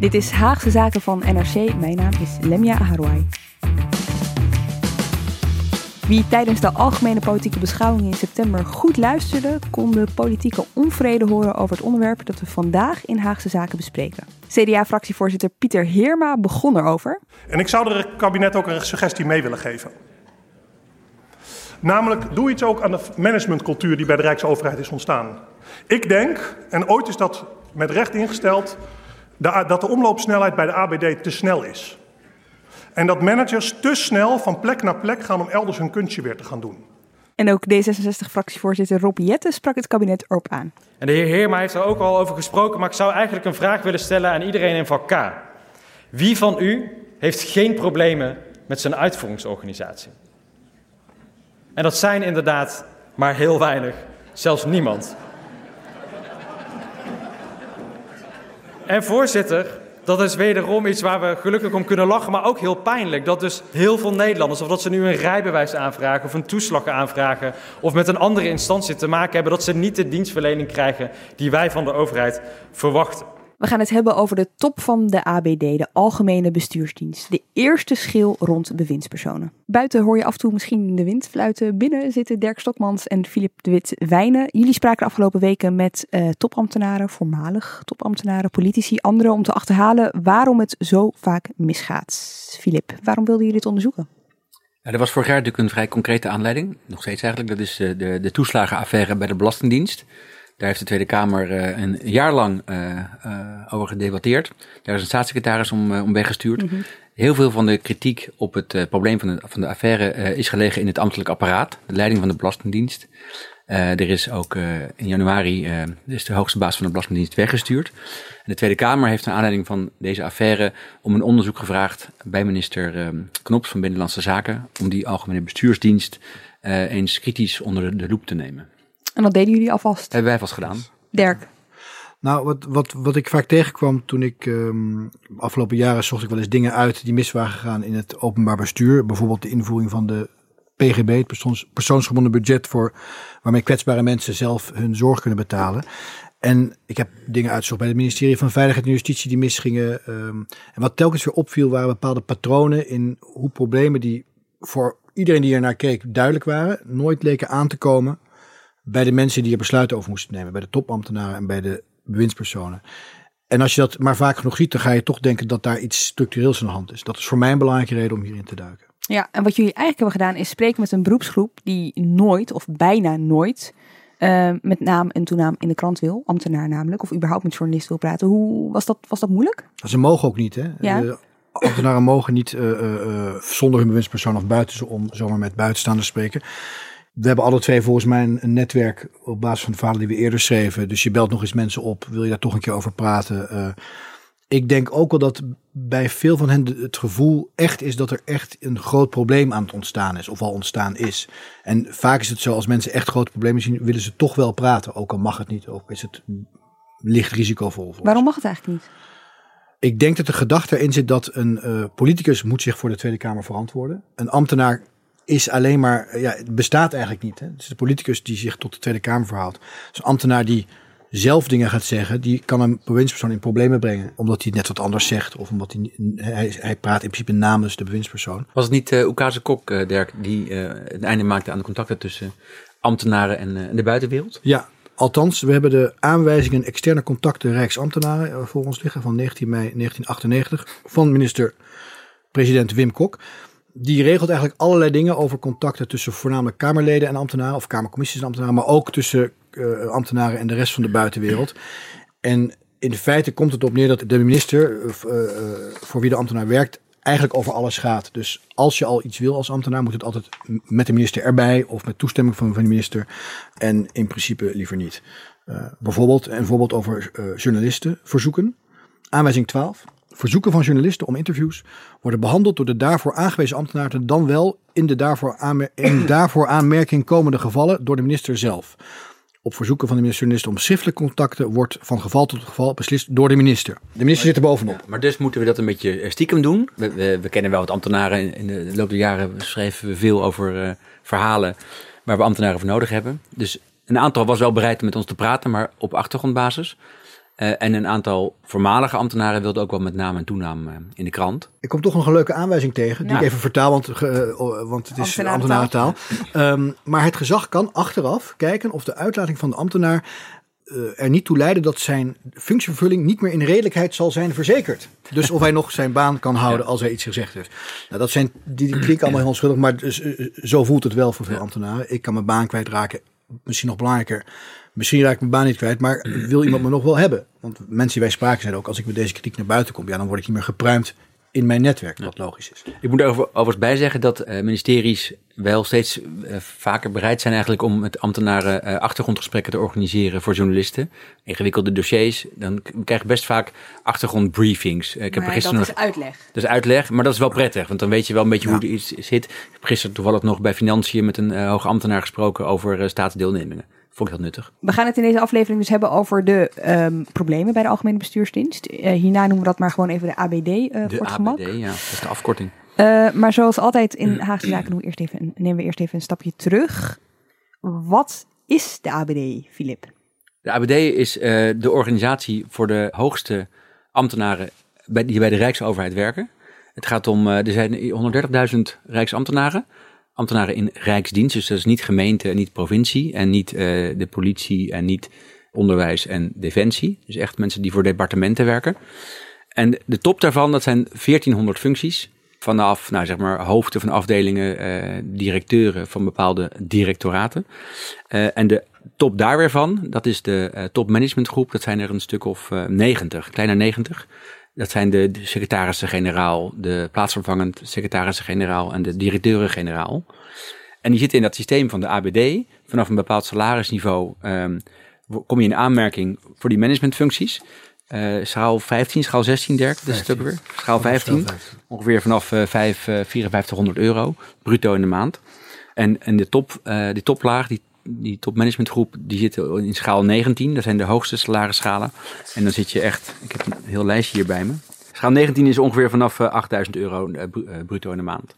Dit is Haagse Zaken van NRC. Mijn naam is Lemia Aharouai. Wie tijdens de algemene politieke beschouwing in september goed luisterde, kon de politieke onvrede horen over het onderwerp dat we vandaag in Haagse Zaken bespreken. CDA-fractievoorzitter Pieter Heerma begon erover. En ik zou het kabinet ook een suggestie mee willen geven. Namelijk, doe iets ook aan de managementcultuur die bij de Rijksoverheid is ontstaan. Ik denk, en ooit is dat met recht ingesteld, dat de omloopsnelheid bij de ABD te snel is. En dat managers te snel van plek naar plek gaan om elders hun kunstje weer te gaan doen. En ook D66-fractievoorzitter Rob Jette sprak het kabinet erop aan. En de heer Heerma heeft er ook al over gesproken, maar ik zou eigenlijk een vraag willen stellen aan iedereen in vak K. Wie van u heeft geen problemen met zijn uitvoeringsorganisatie? En dat zijn inderdaad maar heel weinig, zelfs niemand. En voorzitter, dat is wederom iets waar we gelukkig om kunnen lachen, maar ook heel pijnlijk. Dat dus heel veel Nederlanders, of dat ze nu een rijbewijs aanvragen of een toeslag aanvragen of met een andere instantie te maken hebben, dat ze niet de dienstverlening krijgen die wij van de overheid verwachten. We gaan het hebben over de top van de ABD, de Algemene Bestuursdienst. De eerste schil rond bewindspersonen. Buiten hoor je af en toe misschien de wind fluiten. Binnen zitten Dirk Stokmans en Filip de Wit Wijnen. Jullie spraken afgelopen weken met uh, topambtenaren, voormalig topambtenaren, politici, anderen om te achterhalen waarom het zo vaak misgaat. Filip, waarom wilden jullie dit onderzoeken? Ja, er was vorig jaar natuurlijk een vrij concrete aanleiding, nog steeds eigenlijk. Dat is de, de, de toeslagenaffaire bij de Belastingdienst. Daar heeft de Tweede Kamer uh, een jaar lang uh, uh, over gedebatteerd. Daar is een staatssecretaris om, om weggestuurd. Mm -hmm. Heel veel van de kritiek op het probleem van de, van de affaire is gelegen in het ambtelijk apparaat, de leiding van de Belastingdienst. er is ook in januari is de hoogste baas van de Belastingdienst weggestuurd. En de Tweede Kamer heeft naar aanleiding van deze affaire om een onderzoek gevraagd bij minister Knops van Binnenlandse Zaken. Om die algemene bestuursdienst eens kritisch onder de, de loep te nemen. En dat deden jullie alvast? Hebben wij vast gedaan. Dirk? Nou, wat, wat, wat ik vaak tegenkwam toen ik um, afgelopen jaren zocht ik wel eens dingen uit die mis waren gegaan in het openbaar bestuur. Bijvoorbeeld de invoering van de PGB, het persoons, persoonsgebonden budget voor waarmee kwetsbare mensen zelf hun zorg kunnen betalen. En ik heb dingen uitgezocht bij het ministerie van Veiligheid en Justitie die misgingen. Um, en wat telkens weer opviel waren bepaalde patronen in hoe problemen die voor iedereen die er naar keek duidelijk waren, nooit leken aan te komen bij de mensen die er besluiten over moesten nemen, bij de topambtenaren en bij de bewindspersonen. En als je dat maar vaak genoeg ziet, dan ga je toch denken dat daar iets structureels aan de hand is. Dat is voor mij een belangrijke reden om hierin te duiken. Ja, en wat jullie eigenlijk hebben gedaan is spreken met een beroepsgroep die nooit of bijna nooit uh, met naam en toenaam in de krant wil, ambtenaar namelijk, of überhaupt met journalist wil praten. Hoe was dat, was dat moeilijk? Ze mogen ook niet, hè? Ja. De ambtenaren mogen niet uh, uh, zonder hun bewindspersoon of buiten om zomaar met buitenstaanders spreken we hebben alle twee volgens mij een, netwerk op basis van de verhalen die we eerder schreven. Dus je belt nog eens mensen op, wil je daar toch een keer over praten? Uh, ik denk ook wel dat bij veel van hen het gevoel echt is dat er echt een groot probleem aan het ontstaan is, of al ontstaan is. En vaak is het zo, als mensen echt grote problemen zien, willen ze toch wel praten. Ook al mag het niet, ook is het licht risicovol. Waarom mag het eigenlijk niet? Ik denk dat de gedachte erin zit dat een uh, politicus moet zich voor de Tweede Kamer verantwoorden. Een ambtenaar is alleen maar, ja, het bestaat eigenlijk niet. Hè? Het is de politicus die zich tot de Tweede Kamer verhaalt. Dus een ambtenaar die zelf dingen gaat zeggen, die kan een bewindspersoon in problemen brengen. Omdat hij net wat anders zegt. Of omdat hij, hij, hij praat in principe namens de bewindspersoon. Was het niet uh, Oekase Kok, uh, Dirk, die uh, het einde maakte aan de contacten tussen ambtenaren en de buitenwereld? Ja, althans, we hebben de aanwijzingen externe contacten Rijksambtenaren voor ons liggen van 19 mei 1998 van minister-president Wim Kok die regelt eigenlijk allerlei dingen over contacten tussen voornamelijk Kamerleden en ambtenaren, of Kamercommissies en ambtenaren, maar ook tussen uh, ambtenaren en de rest van de buitenwereld. En in feite komt het op neer dat de minister, uh, uh, voor wie de ambtenaar werkt, eigenlijk over alles gaat. Dus als je al iets wil als ambtenaar, moet het altijd met de minister erbij of met toestemming van, van de minister. En in principe liever niet. bijvoorbeeld, een voorbeeld over journalisten verzoeken. Aanwijzing 12 Verzoeken van journalisten om interviews worden behandeld door de daarvoor aangewezen ambtenaren dan wel in de daarvoor, aanmer daarvoor aanmerking komende gevallen door de minister zelf. Op verzoeken van de minister om schriftelijke contacten wordt van geval tot geval beslist door de minister. De minister zit er bovenop. Maar dus moeten we dat een beetje eh, stiekem doen. We, we, kennen wel wat ambtenaren. In de loop der jaren schreven we veel over uh, verhalen waar we ambtenaren voor nodig hebben. Dus een aantal was wel bereid om met ons te praten, maar op achtergrondbasis. Uh, en een aantal voormalige ambtenaren wilden ook wel met naam en toenaam uh, in de krant. Ik kom toch nog een leuke aanwijzing tegen, die ja. ik even vertaal, want, uh, want het is ambtenarentaal. um, maar het gezag kan achteraf kijken of de uitlating van de ambtenaar er niet toe leiden dat zijn functievervulling niet meer in redelijkheid zal zijn verzekerd. Dus of hij nog zijn baan kan houden ja. als hij iets gezegd heeft. Nou, dat zijn, die, die klinken allemaal heel onschuldig, maar dus, zo voelt het wel voor veel ambtenaren. Ik kan mijn baan kwijtraken, misschien nog belangrijker Misschien raak ik mijn baan niet kwijt, maar wil iemand me nog wel hebben? Want mensen die wij spraken zeiden ook, als ik met deze kritiek naar buiten kom, ja, dan word ik niet meer gepruimd in mijn netwerk, wat logisch is. Ik moet er overigens bij zeggen dat uh, ministeries wel steeds uh, vaker bereid zijn eigenlijk om met ambtenaren uh, achtergrondgesprekken te organiseren voor journalisten. Ingewikkelde dossiers, dan krijg je best vaak achtergrondbriefings. ik heb gisteren dat nog, is uitleg. Dat is uitleg, maar dat is wel prettig, want dan weet je wel een beetje ja. hoe het zit. Ik heb gisteren toevallig nog bij Financiën met een hoge ambtenaar gesproken over staatsdeelnemingen. Vond ik heel nuttig. We gaan het in deze aflevering dus hebben over de um, problemen bij de Algemene Bestuursdienst. Uh, hierna noemen we dat maar gewoon even de ABD uh, de voor het ABD, gemak. ja. Dat is de afkorting. Uh, maar zoals altijd in Haagse Zaken doen we eerst even, nemen we eerst even een stapje terug. Wat is de ABD, Filip? De ABD is de organisatie voor de hoogste ambtenaren bij, die bij de Rijksoverheid werken. Het gaat om, er zijn 130.000 Rijksambtenaren ambtenaren in Rijksdienst. Dus dat is niet gemeente en niet provincie en niet uh, de politie en niet onderwijs en defensie. Dus echt mensen die voor departementen werken. En de top daarvan, dat zijn 1400 functies. Vanaf, nou zeg maar, hoofden van afdelingen, uh, directeuren van bepaalde directoraten. Uh, en de top daar weer van, dat is de topmanagementgroep. Dat zijn er een stuk of 90, kleine 90. Dat zijn de, de secretarissen-generaal, de plaatsvervangend secretarissen-generaal en de directeuren-generaal. En die zitten in dat systeem van de ABD. Vanaf een bepaald salarisniveau um, kom je in aanmerking voor die managementfuncties. Uh, schaal 15, schaal 16, Dirk, dat is het ook weer. Schaal 15, ongeveer vanaf uh, 5, uh, 5400 euro, bruto in de maand. En, en de, top, uh, die toplaag, die die topmanagementgroep, die zit in schaal 19. Dat zijn de hoogste salarisschalen. En dan zit je echt, ik heb een heel lijstje hier bij me. Schaal 19 is ongeveer vanaf 8000 euro bruto in de maand.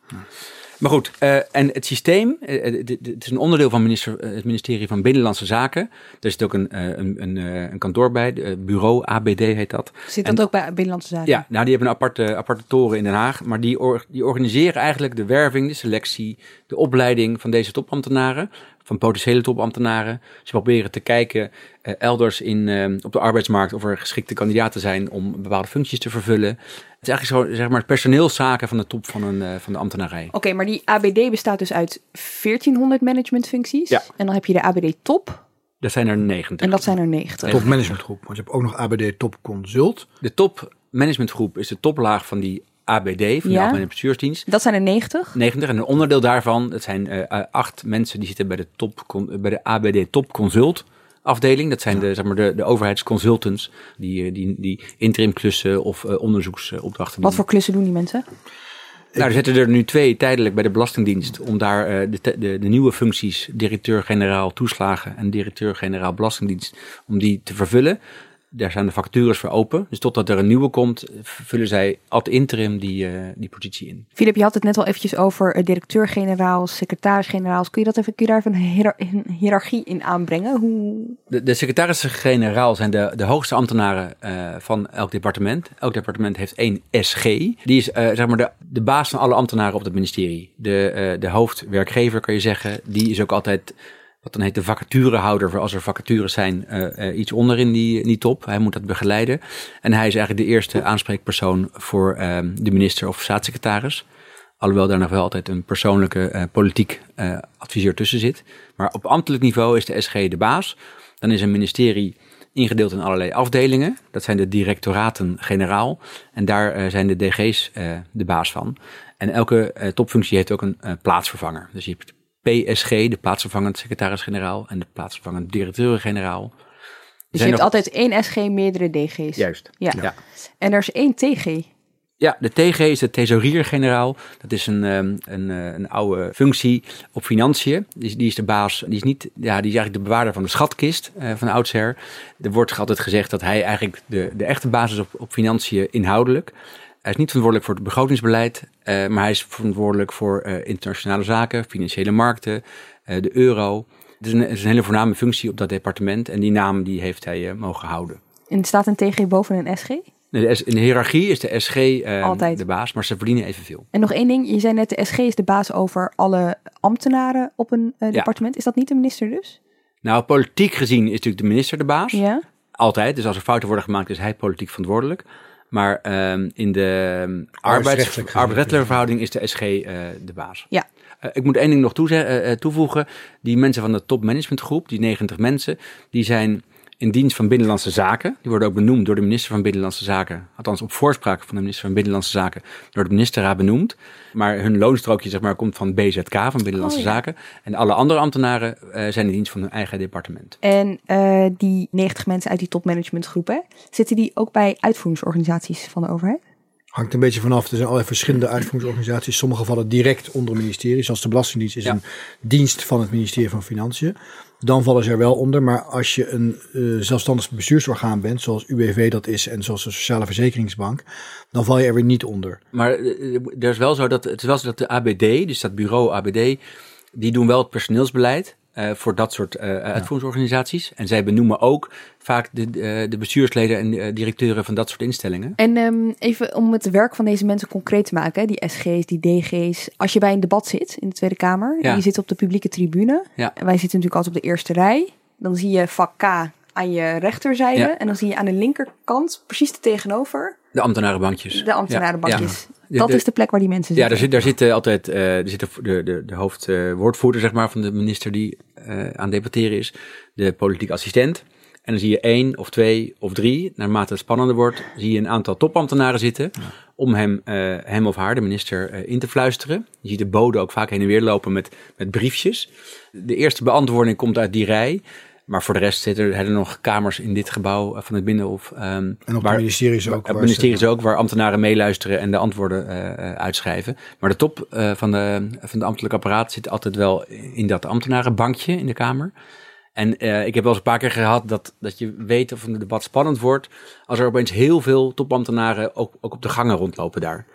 Maar goed, uh, en het systeem, uh, het is een onderdeel van minister, het ministerie van Binnenlandse Zaken. Er zit ook een, een, een, een kantoor bij, bureau ABD heet dat. Zit dat en, ook bij Binnenlandse Zaken? Ja, nou die hebben een aparte, aparte toren in Den Haag. Maar die, or, die organiseren eigenlijk de werving, de selectie, de opleiding van deze topambtenaren van potentiële topambtenaren. Ze proberen te kijken uh, elders in, uh, op de arbeidsmarkt of er geschikte kandidaten zijn om bepaalde functies te vervullen. Het is eigenlijk zo, zeg maar, personeelszaken van de top van, een, uh, van de ambtenarij. Oké, okay, maar die ABD bestaat dus uit 1400 managementfuncties. Ja. En dan heb je de ABD top. Dat zijn er 90. En dat zijn er 90. Top managementgroep. Want je hebt ook nog ABD top consult. De top managementgroep is de toplaag van die ABD, van de. Algemene Bestuursdienst. Dat zijn er 90? 90. En een onderdeel daarvan, dat zijn uh, acht mensen die zitten bij de, top, bij de ABD Top Consult afdeling. Dat zijn de, zeg maar, de, de overheidsconsultants die, die, die interim klussen of uh, onderzoeksopdrachten doen. Wat voor klussen doen die mensen? Nou, er zitten er nu twee tijdelijk bij de Belastingdienst om daar uh, de, de, de, nieuwe functies, directeur-generaal toeslagen en directeur-generaal Belastingdienst, om die te vervullen daar zijn de vacatures voor open. Dus totdat er een nieuwe komt, vullen zij ad interim die, uh, die positie in. Filip, je had het net al eventjes over uh, directeur-generaal, secretaris-generaals. Kun je, dat even, kun je daar even een, hiërarchie in aanbrengen? Hoe... De, de secretaris-generaal zijn de, de hoogste ambtenaren uh, van elk departement. Elk departement heeft één SG. Die is zeg maar de, de baas van alle ambtenaren op het ministerie. De, de hoofdwerkgever, kan je zeggen, die is ook altijd wat dan heet de vacaturehouder, voor als er vacatures zijn, uh, uh, iets onder in die, in die top. Hij moet dat begeleiden. En hij is eigenlijk de eerste aanspreekpersoon voor uh, de minister of staatssecretaris. Alhoewel daar nog wel altijd een persoonlijke politiek adviseur tussen zit. Maar op ambtelijk niveau is de SG de baas. Dan is een ministerie ingedeeld in allerlei afdelingen. Dat zijn de directoraten-generaal. En daar zijn de DG's de baas van. En elke topfunctie heeft ook een plaatsvervanger. Dus je hebt PSG, de plaatsvervangend secretaris-generaal en de plaatsvervangend directeur-generaal. Dus je hebt altijd één SG, meerdere DG's. Juist. Ja. Ja. En er is één TG. Ja, de TG is de thesaurier-generaal. Dat is een, ehm, een, eh, een oude functie op financiën. Die, is- die is de baas, die is, niet, ja, die is eigenlijk de bewaarder van de schatkist eh, van oudsher. Er wordt altijd gezegd dat hij eigenlijk de, de echte basis is op, op financiën inhoudelijk. Hij is niet verantwoordelijk voor het begrotingsbeleid, eh, maar hij is verantwoordelijk voor eh, internationale zaken, financiële markten, eh, de euro. Het is, een, het is een hele voorname functie op dat departement en die naam die heeft hij mogen houden. En staat een TG boven een SG? De S- In de hiërarchie is de SG eh, Altijd. de baas, maar ze verdienen evenveel. En nog één ding, je zei net de SG is de baas over alle ambtenaren op een departement. Is dat niet de minister dus? Nou, politiek gezien is natuurlijk de minister de baas. Ja. Altijd. Dus als er fouten worden gemaakt, is hij politiek verantwoordelijk. Maar ehm, in de ehm, arbeidsrechtelijke verhouding is de SG eh, de baas. Ja. Eh, ik moet één ding nog eh, toevoegen. Die mensen van de topmanagementgroep, die 90 mensen, die zijn in dienst van Binnenlandse Zaken. Die worden ook benoemd door de minister van Binnenlandse Zaken. Althans, op voorspraak van de minister van Binnenlandse Zaken door de ministerraad benoemd. Maar hun loonstrookje zeg maar, komt van BZK, van Binnenlandse Oh, ja. Zaken. En alle andere ambtenaren eh, zijn in dienst van hun eigen departement. En eh, die 90 mensen uit die topmanagementgroep, hè, zitten die ook bij uitvoeringsorganisaties van de overheid? Hangt een beetje vanaf. Er zijn allerlei verschillende uitvoeringsorganisaties. Sommige vallen direct onder het ministerie. Zoals de Belastingdienst is Ja. een dienst van het ministerie van Financiën. Dan vallen ze er wel onder. Maar als je een eh, zelfstandig bestuursorgaan bent, zoals UWV dat is en zoals de Sociale Verzekeringsbank, dan val je er weer niet onder. Maar eh, er is wel zo dat het is wel zo dat de ABD, dus dat bureau ABD, die doen wel het personeelsbeleid eh, voor dat soort eh, uitvoeringsorganisaties. En zij benoemen ook vaak de, de, de bestuursleden en directeuren van dat soort instellingen. En ehm, even om het werk van deze mensen concreet te maken, hè, die SG's, die DG's. Als je bij een debat zit in de Tweede Kamer, Ja. en je zit op de publieke tribune. Ja. En wij zitten natuurlijk altijd op de eerste rij. Dan zie je vak K aan je rechterzijde. Ja. En dan zie je aan de linkerkant, precies er tegenover, De ambtenarenbankjes. de ambtenarenbankjes. Ja. Dat De- de- is de plek waar die mensen Ja, zitten. daar zit, daar zit eh, altijd eh, er zit de, de, de, de hoofdwoordvoerder zeg maar, van de minister die eh, aan het debatteren is, de politiek assistent. En dan zie je één of twee of drie, naarmate het spannender wordt, zie je een aantal topambtenaren zitten om hem, eh, hem of haar, de minister, eh, in te fluisteren. Je ziet de bode ook vaak heen en weer lopen met, met briefjes. De eerste beantwoording komt uit die rij. Maar voor de rest zitten er, er nog kamers in dit gebouw eh, van het Binnenhof. ehm, En op waar- de ministeries ook. op waar het ministerie ze- is ook waar ambtenaren meeluisteren en de antwoorden eh, eh, uitschrijven. Maar de top eh, van, de, van de ambtelijk apparaat zit altijd wel in dat ambtenarenbankje in de Kamer. En eh, ik heb wel eens een paar keer gehad dat, dat je weet of een debat spannend wordt. Als er opeens heel veel topambtenaren ook, ook op de gangen rondlopen daar.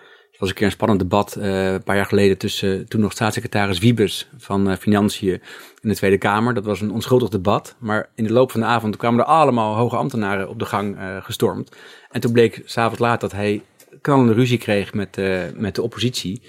Was een keer een spannend debat eh, een paar jaar geleden tussen toen nog staatssecretaris Wiebes van eh, Financiën in de Tweede Kamer. Dat was een onschuldig debat. Maar in de loop van de avond kwamen er allemaal hoge ambtenaren op de gang eh, gestormd. En toen bleek s'avonds laat dat hij knallende ruzie kreeg met, met de oppositie.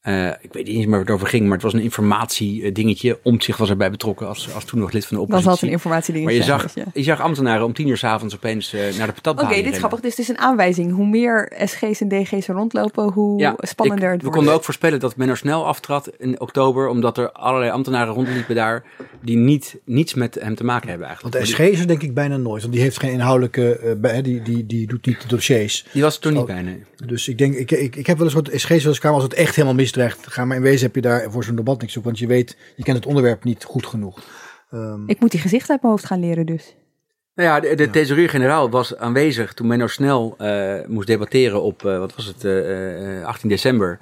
Eh, ik weet niet eens meer waar het over ging, maar het was een informatiedingetje. Omtzigt was erbij betrokken als, als toen nog lid van de oppositie. zal het een informatieding maar je zag, ja. je zag ambtenaren om tien uur s'avonds opeens eh, naar de patatbaan Oké, dit is grappig. Dus het is een aanwijzing. Hoe meer SG's en DG's er rondlopen, hoe spannender ik- het We wordt. konden ook voorspellen dat Menno snel aftrad in oktober, omdat er allerlei ambtenaren rondliepen daar die niet, niets met hem te maken hebben eigenlijk. Want de SG is er denk ik bijna nooit. Want die heeft geen inhoudelijke, bij- die, die, die doet niet de dossiers. Die, was er toen niet Oh. bij, nee. Dus ik denk, ik, ik, ik heb wel eens wat SG's wel eens kamer als het echt helemaal Ga maar in wezen heb je daar voor zo'n debat niks op. Want je weet, je kent het onderwerp niet goed genoeg. Ehm, Ik moet die gezichten uit mijn hoofd gaan leren dus. Nou ja, de, de thesaurier-generaal was aanwezig toen Menno snel eh, moest debatteren op, eh, wat was het, eh, eh, 18 december.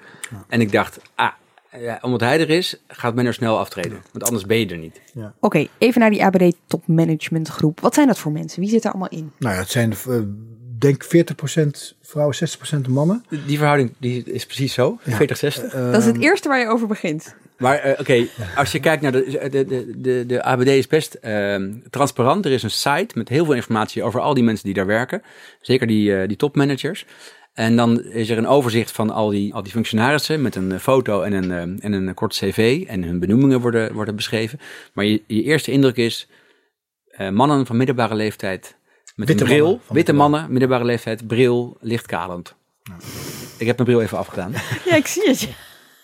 En ik dacht, ah, ja, omdat hij er is, gaat Menno snel aftreden. Want anders ben je er niet. Oké, even naar die ABD topmanagementgroep. Wat zijn dat voor mensen? Wie zit er allemaal in? nou ja, het zijn denk 40% vrouwen, 60% mannen. Die verhouding die is precies zo, 40-60. dat is het eerste waar je over begint. Maar eh, oké, als je kijkt naar de, de, de, de, de ABD is best ehm, transparant. Er is een site met heel veel informatie over al die mensen die daar werken. Zeker die, eh, die topmanagers. En dan is er een overzicht van al die, al die functionarissen met een eh, foto en een, eh, en een kort cv. En hun benoemingen worden, worden beschreven. Maar je, je eerste indruk is eh, mannen van middelbare leeftijd met Witte een bril. mannen witte middelbare- mannen, middelbare leeftijd, bril, lichtkalend. Ik heb mijn bril even afgedaan. Ja, ik zie het.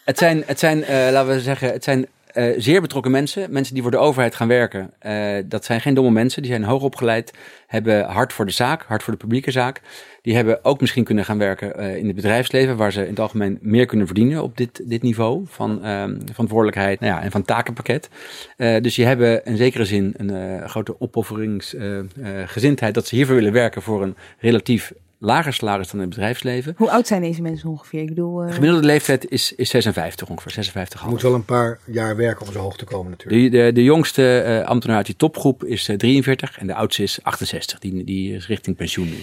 Het zijn, het zijn eh, laten we zeggen, het zijn eh, zeer betrokken mensen, mensen die voor de overheid gaan werken. Eh, dat zijn geen domme mensen, die zijn hoog opgeleid, hebben hart voor de zaak, hart voor de publieke zaak. Die hebben ook misschien kunnen gaan werken eh, in het bedrijfsleven, waar ze in het algemeen meer kunnen verdienen op dit, dit niveau van ehm, verantwoordelijkheid nou ja, en van takenpakket. Dus die hebben in zekere zin een grote opofferingsgezindheid dat ze hiervoor willen werken voor een relatief lager salaris dan in het bedrijfsleven. Hoe oud zijn deze mensen ongeveer? Ik bedoel, eh, De gemiddelde leeftijd is, is 56 ongeveer, 56 Je moet wel een paar jaar werken om zo hoog te komen natuurlijk. de, de, de jongste eh, ambtenaar uit die topgroep is eh, 43 en de oudste is 68. Die, die is richting pensioen nu.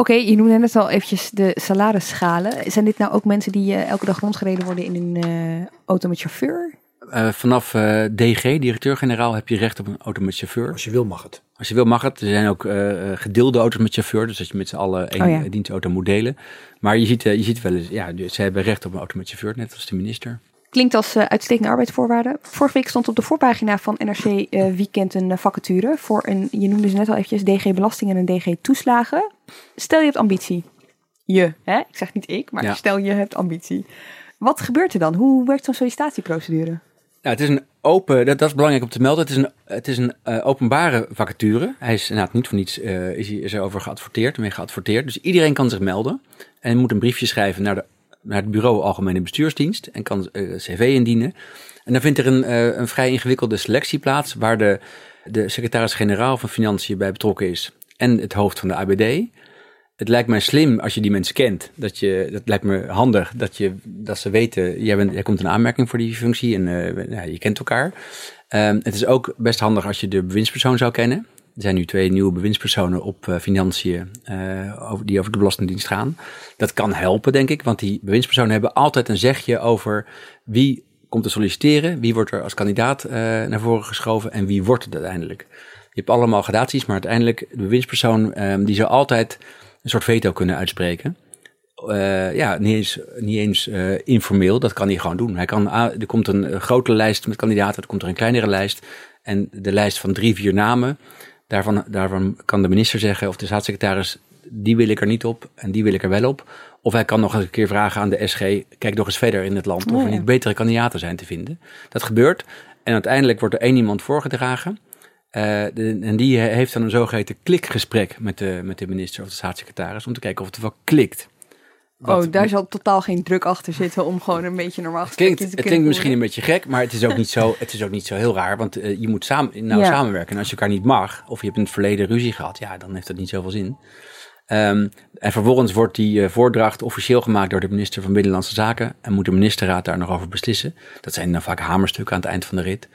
Oké, je noemde net al eventjes de salarisschalen. Zijn dit nou ook mensen die eh, elke dag rondgereden worden in een eh, auto met chauffeur? Eh, vanaf eh, DG, directeur-generaal, heb je recht op een auto met chauffeur. Als je wil mag het. Als je wil mag het. Er zijn ook eh, eh, gedeelde auto's met chauffeur, dus dat je met z'n allen één Oh ja. eh, dienstauto moet delen. Maar je ziet, je ziet wel eens, ja, dus ze hebben recht op een auto met chauffeur, net als de minister. Klinkt als uitstekende arbeidsvoorwaarden. Vorige week stond op de voorpagina van NRC Weekend een vacature voor een, je noemde ze net al eventjes, DG Belasting en een DG Toeslagen. Stel je hebt ambitie. Je, hè? Ik zeg niet ik, maar Ja. stel je hebt ambitie. Wat gebeurt er dan? Hoe werkt zo'n sollicitatieprocedure? Nou, het is een open, dat, is belangrijk om te melden. Het is een, het is een eh, openbare vacature. Hij is inderdaad niet voor niets, eh, is, is er over geadverteerd, mee geadverteerd. Dus iedereen kan zich melden en moet een briefje schrijven naar, de, naar het bureau Algemene Bestuursdienst en kan eh, cv indienen. En dan vindt er een, een vrij ingewikkelde selectie plaats waar de, de secretaris-generaal van Financiën bij betrokken is en het hoofd van de ABD. Het lijkt mij slim als je die mensen kent. Dat, je, dat lijkt me handig dat, je, dat ze weten, jij, bent, jij komt in aanmerking voor die functie en eh, je kent elkaar. Ehm, het is ook best handig als je de bewindspersoon zou kennen. Er zijn nu twee nieuwe bewindspersonen op eh, financiën eh, over, die over de Belastingdienst gaan. Dat kan helpen, denk ik, want die bewindspersonen hebben altijd een zegje over wie komt te solliciteren, wie wordt er als kandidaat naar voren geschoven en wie wordt het uiteindelijk. Je hebt allemaal gradaties, maar uiteindelijk de bewindspersoon ehm, die zou altijd een soort veto kunnen uitspreken. Eh, ja, niet eens, niet eens eh, informeel, dat kan hij gewoon doen. Hij kan, a- er komt een eh, grote lijst met kandidaten, er komt er een kleinere lijst. En de lijst van drie, vier namen, daarvan, daarvan kan de minister zeggen of de staatssecretaris, die wil ik er niet op en die wil ik er wel op. Of hij kan nog eens een keer vragen aan de SG, kijk nog eens verder in het land of Oh, er ja. niet betere kandidaten zijn te vinden. Dat gebeurt en uiteindelijk wordt er één iemand voorgedragen. Eh, de- en die heeft dan een zogeheten klikgesprek met de, met de minister of de staatssecretaris om te kijken of het wel klikt. Wat- oh, daar zal totaal geen druk achter zitten om gewoon een beetje normaal het klinkt, te het klinkt misschien een beetje gek, maar het is ook niet zo, het is ook niet zo heel raar. Want eh, je moet samen, nou Ja. samenwerken. En als je elkaar niet mag, of je hebt in het verleden ruzie gehad, ja, dan heeft dat niet zoveel zin. Ehm, en vervolgens wordt die eh, voordracht officieel gemaakt door de minister van Binnenlandse Zaken. En moet de ministerraad daar nog over beslissen. Dat zijn dan vaak hamerstukken aan het eind van de rit.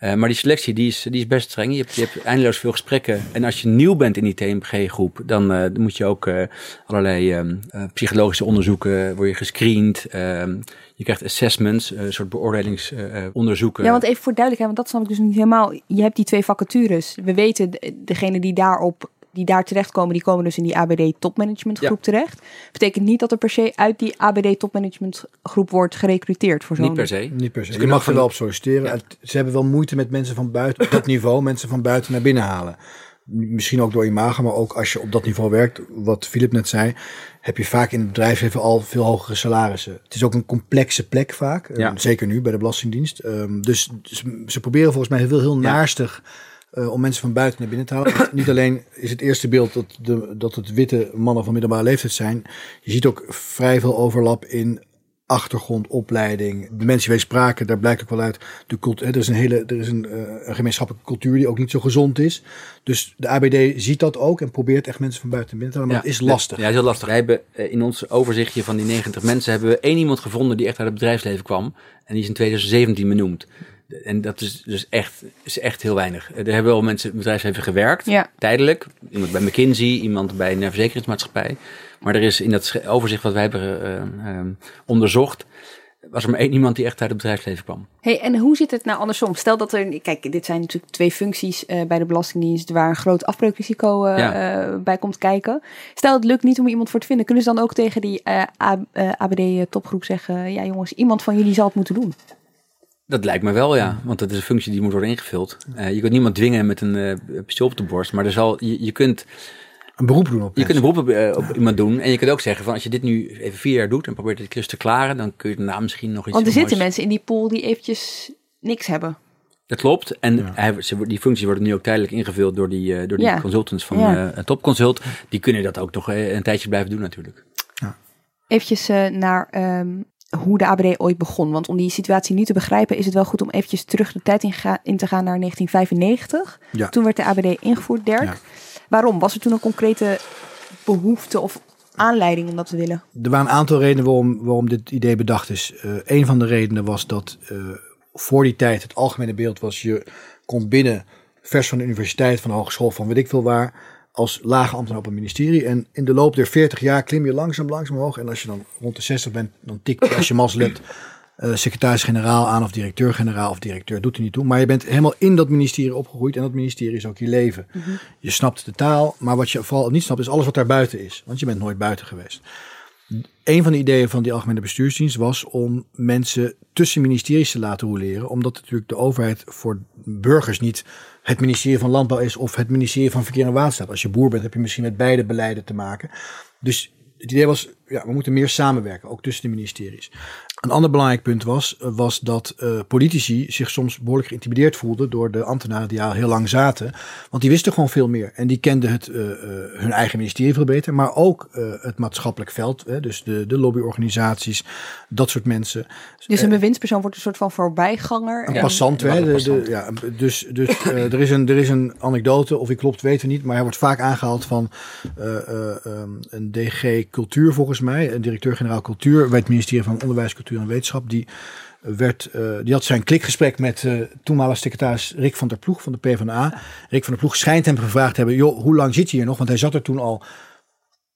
Eh, maar die selectie die is, die is best streng. Je hebt, je hebt eindeloos veel gesprekken. En als je nieuw bent in die TMG-groep, dan, eh, dan moet je ook eh, allerlei ehm, eh, psychologische onderzoeken, word je gescreend. Ehm, je krijgt assessments, een soort beoordelingsonderzoeken. Ja, want even voor duidelijkheid, want dat snap ik dus niet helemaal. Je hebt die twee vacatures. We weten, de- degene die daarop die daar terechtkomen, die komen dus in die ABD topmanagementgroep terecht. Betekent niet dat er per se uit die ABD topmanagementgroep wordt gerecruiteerd voor zo'n... Niet per se. Niet per se. Ze Je mag er wel op solliciteren. Ja. Ze hebben wel moeite met mensen van buiten, op dat niveau, mensen van buiten naar binnen halen. Misschien ook door imago, maar ook als je op dat niveau werkt, wat Filip net zei, heb je vaak in het bedrijfsleven al veel hogere salarissen. Het is ook een complexe plek vaak, eh, Ja. zeker nu bij de Belastingdienst. Ehm, dus, dus ze proberen volgens mij heel, heel Ja. naarstig eh, om mensen van buiten naar binnen te halen. Want Niet alleen is het eerste beeld dat, de, dat het witte mannen van middelbare leeftijd zijn. Je ziet ook vrij veel overlap in achtergrond, opleiding. De mensen die spraken, daar blijkt ook wel uit. De cult, er is een hele, er is een, eh, een gemeenschappelijke cultuur die ook niet zo gezond is. Dus de ABD ziet dat ook en probeert echt mensen van buiten binnen te halen. Maar het is lastig. Ja, het is heel lastig. Wij hebben eh, in ons overzichtje van die 90 mensen hebben we één iemand gevonden die echt uit het bedrijfsleven kwam. En die is in 2017 benoemd. En dat is dus echt, is echt heel weinig. Eh, Er hebben wel mensen het bedrijfsleven gewerkt, Ja. tijdelijk. Iemand bij McKinsey, iemand bij een verzekeringsmaatschappij. Maar er is in dat overzicht wat wij hebben eh, eh, onderzocht, was er maar één iemand die echt uit het bedrijfsleven kwam. Hey, en hoe zit het nou andersom? Stel dat er, kijk, dit zijn natuurlijk twee functies eh, bij de Belastingdienst waar een groot afbreukrisico Ja. bij komt kijken. Stel het lukt niet om iemand voor te vinden, kunnen ze dan ook tegen die ABD-topgroep zeggen: Ja, jongens, iemand van jullie zal het moeten doen? Dat lijkt me wel, ja. Want dat is een functie die moet worden ingevuld. Eh, je kunt niemand dwingen met een eh, pistool op de borst. Maar er zal, je, je kunt Een beroep doen op Je kunt een beroep op, eh, op iemand doen. En je kunt ook zeggen van als je dit nu even vier jaar doet en probeert het klus te klaren, dan kun je daarna misschien nog iets Want er zitten moois- mensen in die pool die eventjes niks hebben. Dat klopt. En Ja. hij, ze, die functies worden nu ook tijdelijk ingevuld door die, door die Ja. consultants van Topconsult. Die kunnen dat ook nog een tijdje blijven doen natuurlijk. Eventjes naar ehm, hoe de ABD ooit begon. Want om die situatie nu te begrijpen is het wel goed om eventjes terug de tijd in, ga- in te gaan naar 1995. Ja. Toen werd de ABD ingevoerd, Dirk. Ja. Waarom? Was er toen een concrete behoefte of aanleiding om dat te willen? Er waren een aantal redenen waarom, waarom dit idee bedacht is. Eh een van de redenen was dat eh, voor die tijd het algemene beeld was... je kon binnen, vers van de universiteit, van de hogeschool, van weet ik veel waar... als lage ambtenaar op een ministerie. En in de loop der 40 jaar klim je langzaam, langzaam omhoog. En als je dan rond de 60 bent, dan tikt als je mazzel hebt... eh, secretaris-generaal aan of directeur-generaal of directeur doet er niet toe. Maar je bent helemaal in dat ministerie opgegroeid en dat ministerie is ook je leven. Je snapt de taal, maar wat je vooral niet snapt is alles wat daar buiten is. Want je bent nooit buiten geweest. Een van de ideeën van die algemene bestuursdienst was om mensen tussen ministeries te laten roleren. Omdat natuurlijk de overheid voor burgers niet het ministerie van Landbouw is of het ministerie van Verkeer en Waterstaat. Als je boer bent heb je misschien met beide beleiden te maken. Dus het idee was, ja, we moeten meer samenwerken, ook tussen de ministeries. Een ander belangrijk punt was, eh, was dat eh, politici zich soms behoorlijk geïntimideerd voelden door de ambtenaren die al heel lang zaten. Want die wisten gewoon veel meer. En die kenden het, eh, eh, hun eigen ministerie veel beter, maar ook eh, het maatschappelijk veld. Hè, dus de, de lobbyorganisaties, dat soort mensen. Dus een bewindspersoon wordt een soort van voorbijganger. Een en- passant, hè? De, ja, dus dus er, is een, er is een anekdote, of die klopt, weten we niet. Maar hij wordt vaak aangehaald van eh, eh, ehm, een DG Cultuur, volgens mij. Een directeur-generaal Cultuur bij het ministerie van Onderwijs, Cultuur en Wetenschap. Die, werd, eh, die had zijn klikgesprek met eh toenmalig secretaris Rick van der Ploeg van de PvdA. Rick van der Ploeg schijnt hem gevraagd te hebben: joh, hoe lang zit je hier nog? Want hij zat er toen al,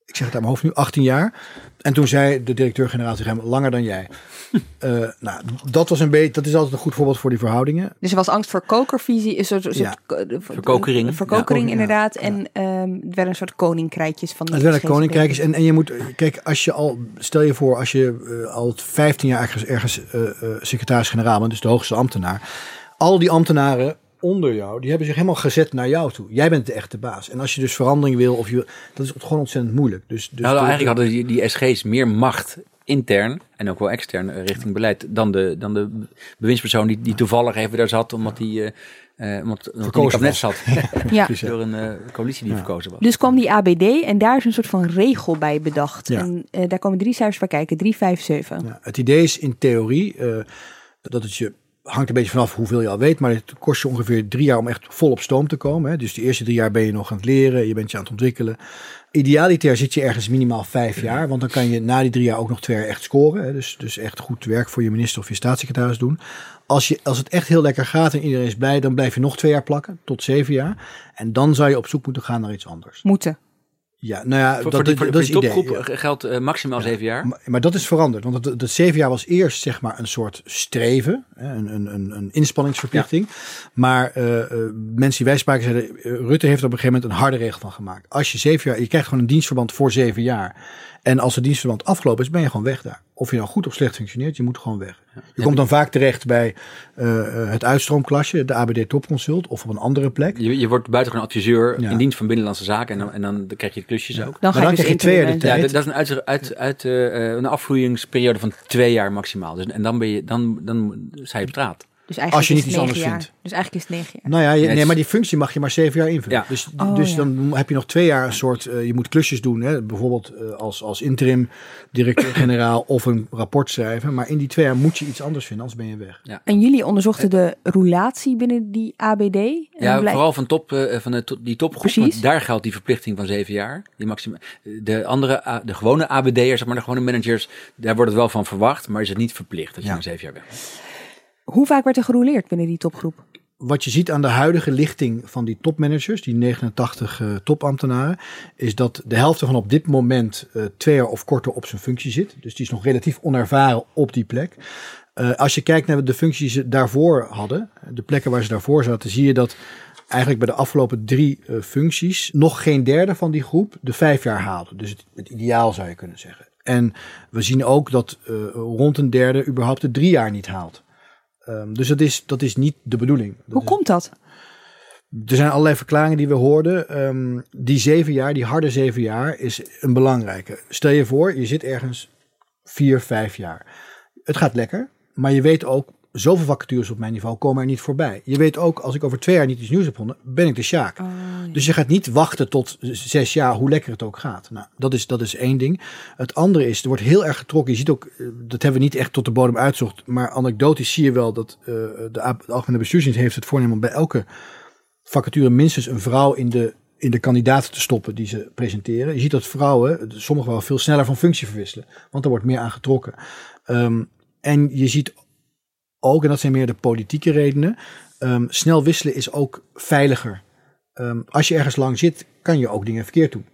ik zeg het uit mijn hoofd nu, 18 jaar. En toen zei de directeur-generaal tegen hem: langer dan jij. Eh, nou, dat was een beetje, dat is altijd een goed voorbeeld voor die verhoudingen. Dus er was angst voor kokervisie, een soort, Ja. Verkokering. Verkokering, Ja. inderdaad. En ehm het werden een soort koninkrijkjes van die Het werden koninkrijkjes. En, en je moet, kijk, als je al, stel je voor, als je eh, al 15 jaar ergens, ergens eh, eh, secretaris-generaal bent, dus de hoogste ambtenaar. Al die ambtenaren onder jou, die hebben zich helemaal gezet naar jou toe. Jij bent de echte baas. En als je dus verandering wil, of je, dat is gewoon ontzettend moeilijk. Dus, dus nou, de- eigenlijk hadden die, die SG's meer macht intern en ook wel extern eh, richting beleid dan de, dan de bewindspersoon die, die toevallig even daar zat omdat hij uh, uh, omdat, omdat hij in het Verkozen kabinet was. zat. Ja. Ja. Door een eh, coalitie die verkozen was. Dus kwam die ABD en daar is een soort van regel bij bedacht. Ja. En eh, daar komen drie cijfers bij kijken, 3, 5, 7. Ja, het idee is in theorie eh, dat het je hangt een beetje vanaf hoeveel je al weet, maar het kost je ongeveer drie jaar om echt vol op stoom te komen. Hè. Dus de eerste drie jaar ben je nog aan het leren, je bent je aan het ontwikkelen. Idealiter zit je ergens minimaal vijf jaar, want dan kan je na die drie jaar ook nog twee jaar echt scoren. Hè. Dus, dus echt goed werk voor je minister of je staatssecretaris doen. Als, je, als het echt heel lekker gaat en iedereen is blij, dan blijf je nog twee jaar plakken, tot zeven jaar. En dan zou je op zoek moeten gaan naar iets anders. Moeten. Ja, nou ja, Voor, dat, voor, die, dat, voor, dat voor is idee. topgroep ja. eh, geldt eh, maximaal zeven jaar. Maar, maar dat is veranderd, want dat, dat zeven jaar was eerst zeg maar een soort streven, hè, een, een, een, een inspanningsverplichting. Maar eh, eh, mensen die wij spraken zeiden, Rutte heeft op een gegeven moment een harde regel van gemaakt. Als je zeven jaar, je krijgt gewoon een dienstverband voor zeven jaar. En als het dienstverband afgelopen is, ben je gewoon weg daar. Of je nou goed of slecht functioneert, je moet gewoon weg. Je komt dan vaak terecht bij eh, eh, het uitstroomklasje, de ABD Topconsult, of op een andere plek. Je, je wordt buitengewoon adviseur Ja. in dienst van Binnenlandse Zaken en dan, en dan krijg je de klusjes ook. Dan Maar ga dan je dus krijg je twee jaar de tijd. Ja, dat, dat is een, uit, uit, uit, eh, een afvloeingsperiode van twee jaar maximaal. Dus, en dan, ben je, dan, dan sta je op straat. Dus eigenlijk Als je niet iets anders jaar. vindt. Dus eigenlijk is het negen jaar. Nou ja, je, Nee, maar die functie mag je maar zeven jaar invullen. Ja. Dus, Oh, dus ja. dan heb je nog twee jaar een soort, eh, je moet klusjes doen. Hè? Bijvoorbeeld eh, als, als interim directeur-generaal of een rapport schrijven. Maar in die twee jaar moet je iets anders vinden, anders ben je weg. En jullie onderzochten de roulatie binnen die ABD. En Ja, blijk- vooral van, top, eh, van de, to- die topgroep. Precies. Daar geldt die verplichting van zeven jaar. Die maxima, de andere, de gewone ABD'ers, zeg maar de gewone managers, daar wordt het wel van verwacht, maar is het niet verplicht dat je Ja. na zeven jaar weg bent. Hoe vaak werd er gerouleerd binnen die topgroep? Wat je ziet aan de huidige lichting van die topmanagers, die 89 eh, topambtenaren, is dat de helft ervan op dit moment eh, twee jaar of korter op zijn functie zit. Dus die is nog relatief onervaren op die plek. Eh, als je kijkt naar de functies die ze daarvoor hadden, de plekken waar ze daarvoor zaten, zie je dat eigenlijk bij de afgelopen drie functies nog geen derde van die groep de vijf jaar haalde. Dus het, ideaal zou je kunnen zeggen. En we zien ook dat rond een derde überhaupt de drie jaar niet haalt. Ehm, dus dat is, dat is niet de bedoeling. Dat Hoe is- komt dat? er zijn allerlei verklaringen die we hoorden. Ehm, die zeven jaar, die harde zeven jaar, is een belangrijke. Stel je voor, je zit ergens vier, vijf jaar. Het gaat lekker, maar je weet ook, zoveel vacatures op mijn niveau komen er niet voorbij. Je weet ook, als ik over twee jaar niet iets nieuws heb gevonden, ben ik de Sjaak. Oh, Dus je gaat niet wachten tot zes jaar, hoe lekker het ook gaat. Nou, dat is, dat is één ding. Het andere is, er wordt heel erg getrokken. Je ziet ook, eh, dat hebben we niet echt tot de bodem uitzocht, maar anekdotisch zie je wel dat uh, de, de Algemene Bestuursdienst heeft het voornemen om bij elke vacature minstens een vrouw in de, in de kandidaten te stoppen die ze presenteren. Je ziet dat vrouwen, sommigen wel veel sneller van functie verwisselen, want er wordt meer aan getrokken. Um, en je ziet ook, en dat zijn meer de politieke redenen, um, snel wisselen is ook veiliger. Um, als je ergens lang zit, kan je ook dingen verkeerd doen.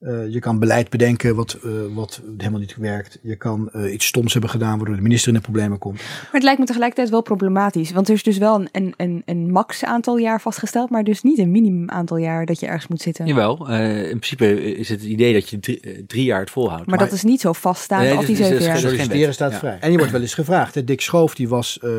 Uh, je kan beleid bedenken wat, uh, wat helemaal niet werkt. Je kan uh, iets stoms hebben gedaan waardoor de minister in de problemen komt. Maar het lijkt me tegelijkertijd wel problematisch. Want er is dus wel een, een, een, max aantal jaar vastgesteld, maar dus niet een minimum aantal jaar dat je ergens moet zitten. Jawel, uh, in principe is het het idee dat je drie, drie jaar het volhoudt. Maar, maar, dat is niet zo vaststaand nee, als die zeven jaar. Solliciteren staat ja. vrij. En je wordt wel eens gevraagd. Hè? Dick Schoof die was uh,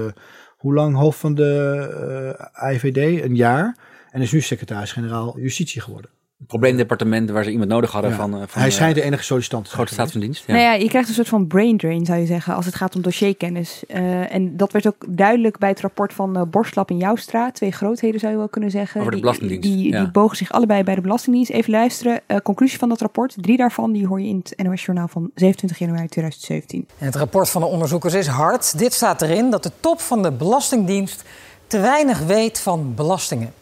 hoe lang hoofd van de uh, IVD? Een jaar. En is nu secretaris-generaal justitie geworden probleemdepartement waar ze iemand nodig hadden ja. van, uh, van. Hij schijnt de enige sollicitant. Grote staat van dienst. Ja. Nou ja, je krijgt een soort van brain drain, zou je zeggen, als het gaat om dossierkennis. Uh, en dat werd ook duidelijk bij het rapport van uh, Borstlap en Joustra. Twee grootheden zou je wel kunnen zeggen. Over de Belastingdienst. Die, die, ja. die bogen zich allebei bij de Belastingdienst. Even luisteren. conclusie van dat rapport. Drie daarvan die hoor je in het NOS Journaal van 27 januari 2017. En het rapport van de onderzoekers is hard. Dit staat erin dat de top van de Belastingdienst te weinig weet van belastingen.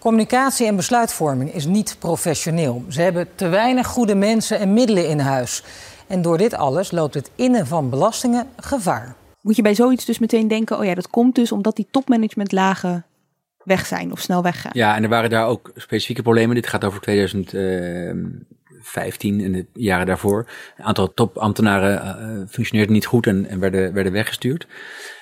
Communicatie en besluitvorming is niet professioneel. Ze hebben te weinig goede mensen en middelen in huis. En door dit alles loopt het innen van belastingen gevaar. Moet je bij zoiets dus meteen denken: oh ja, dat komt dus omdat die topmanagementlagen weg zijn of snel weggaan. Ja, en er waren daar ook specifieke problemen. Dit gaat over 2015 en de jaren daarvoor. Een aantal topambtenaren uh, functioneerden niet goed en, en werden, werden weggestuurd.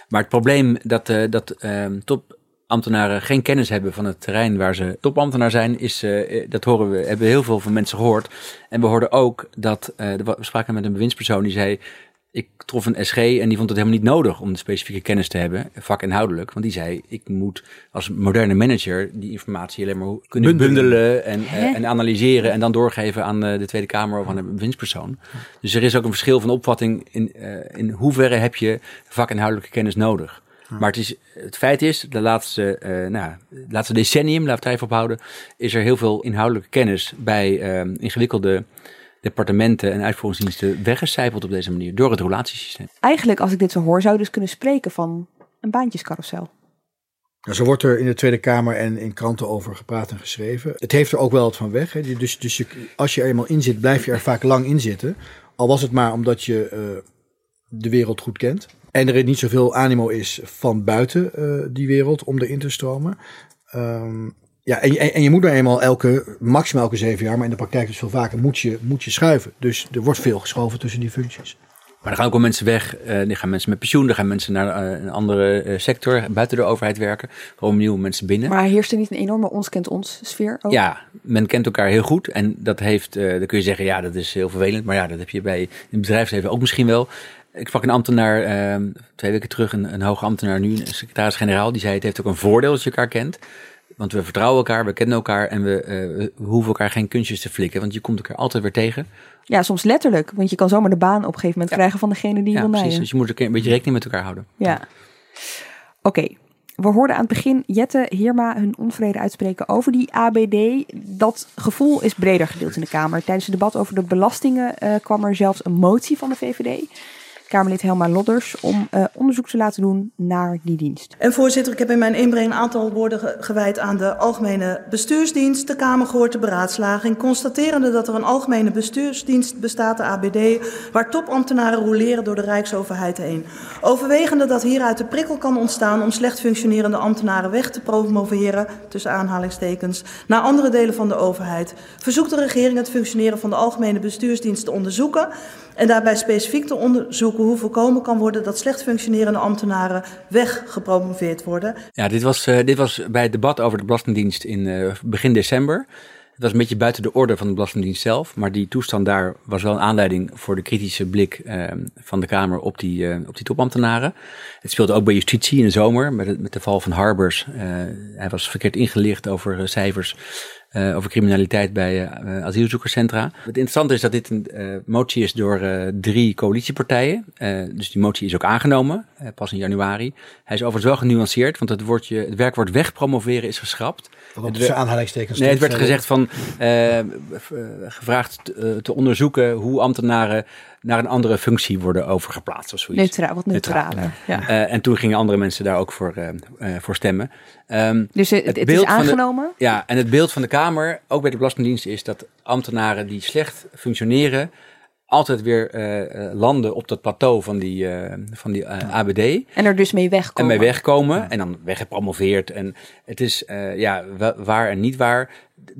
Maar het probleem dat, uh, dat uh, top ambtenaren geen kennis hebben van het terrein waar ze topambtenaar zijn, is, uh, dat horen we, hebben heel veel van mensen gehoord. En we hoorden ook dat, uh, we spraken met een bewindspersoon die zei, ik trof een SG en die vond het helemaal niet nodig om de specifieke kennis te hebben, vakinhoudelijk. Want die zei, ik moet als moderne manager die informatie alleen maar kunnen bundelen, bundelen en, uh, en, analyseren en dan doorgeven aan de Tweede Kamer of aan een bewindspersoon. Dus er is ook een verschil van opvatting in, in hoeverre heb je vakinhoudelijke kennis nodig. Maar het, is, het feit is, de laatste, uh, nou, het laatste decennium, laten we het even ophouden, is er heel veel inhoudelijke kennis bij uh, ingewikkelde departementen en uitvoeringsdiensten weggecijpeld op deze manier door het relatiesysteem. Eigenlijk, als ik dit zo hoor, zou je dus kunnen spreken van een baantjescarousel. Nou, zo wordt er in de Tweede Kamer en in kranten over gepraat en geschreven. Het heeft er ook wel wat van weg. Hè. Dus, dus je, als je er eenmaal in zit, blijf je er vaak lang in zitten. Al was het maar omdat je uh, de wereld goed kent. En er niet zoveel animo is van buiten uh, die wereld om erin te stromen. Um, ja, en, en, en, je moet nou eenmaal elke, maximaal elke zeven jaar, maar in de praktijk dus veel vaker, moet je, moet je schuiven. Dus er wordt veel geschoven tussen die functies. Maar er gaan ook wel mensen weg. Uh, er gaan mensen met pensioen. Er gaan mensen naar uh, een andere uh, sector, buiten de overheid werken. Gewoon nieuwe mensen binnen. Maar heerst er niet een enorme ons kent ons sfeer ook? Ja, men kent elkaar heel goed. En dat heeft, dan kun je zeggen, ja, dat is heel vervelend. Maar ja, dat heb je bij het bedrijfsleven ook misschien wel. Ik sprak een ambtenaar uh, twee weken terug, een, een hoge ambtenaar nu, een secretaris-generaal. Die zei: Het heeft ook een voordeel als je elkaar kent. Want we vertrouwen elkaar, we kennen elkaar en we, uh, we hoeven elkaar geen kunstjes te flikken. Want je komt elkaar altijd weer tegen. Ja, soms letterlijk. Want je kan zomaar de baan op een gegeven moment ja. krijgen van degene die je ja, wil precies. Dus je moet een beetje rekening met elkaar houden. Ja. Oké. Okay. We hoorden aan het begin Jette Heerma hun onvrede uitspreken over die ABD. Dat gevoel is breder gedeeld in de Kamer. Tijdens het debat over de belastingen uh, kwam er zelfs een motie van de VVD. Kamerlid Helma Lodders om uh, onderzoek te laten doen naar die dienst. En voorzitter, ik heb in mijn inbreng een aantal woorden ge gewijd aan de Algemene Bestuursdienst. De Kamer gehoord de beraadslaging, constaterende dat er een Algemene Bestuursdienst bestaat, de ABD, waar topambtenaren roleren door de Rijksoverheid heen. Overwegende dat hieruit de prikkel kan ontstaan om slecht functionerende ambtenaren weg te promoveren, tussen aanhalingstekens, naar andere delen van de overheid. Verzoekt de regering het functioneren van de Algemene Bestuursdienst te onderzoeken en daarbij specifiek te onderzoeken hoe voorkomen kan worden dat slecht functionerende ambtenaren weggepromoveerd worden. Ja, dit was, uh, dit was bij het debat over de Belastingdienst in uh, begin december. Het was een beetje buiten de orde van de Belastingdienst zelf, maar die toestand daar was wel een aanleiding voor de kritische blik uh, van de Kamer op die, uh, op die topambtenaren. Het speelde ook bij justitie in de zomer met, het, met de val van Harbers. Hij was verkeerd ingelicht over cijfers. Uh, over criminaliteit bij uh, asielzoekerscentra. Het interessante is dat dit een uh, motie is door drie coalitiepartijen. dus die motie is ook aangenomen, pas in januari. Hij is overigens wel genuanceerd, want het, woordje, het werkwoord wegpromoveren is geschrapt. Wat tussen aanhalingstekens Nee, het werd gezegd van, gevraagd te onderzoeken hoe ambtenaren naar een andere functie worden overgeplaatst of zoiets. Neutraal, wat neutraler. Ja. Uh, en toen gingen andere mensen daar ook voor, uh, uh, voor stemmen. Um, dus het, het, het is aangenomen? De, ja, en het beeld van de Kamer, ook bij de Belastingdienst, is dat ambtenaren die slecht functioneren, altijd weer landen op dat plateau van die, van die ABD. En er dus mee wegkomen. En mee wegkomen en dan weggepromoveerd. En het is ja, waar en niet waar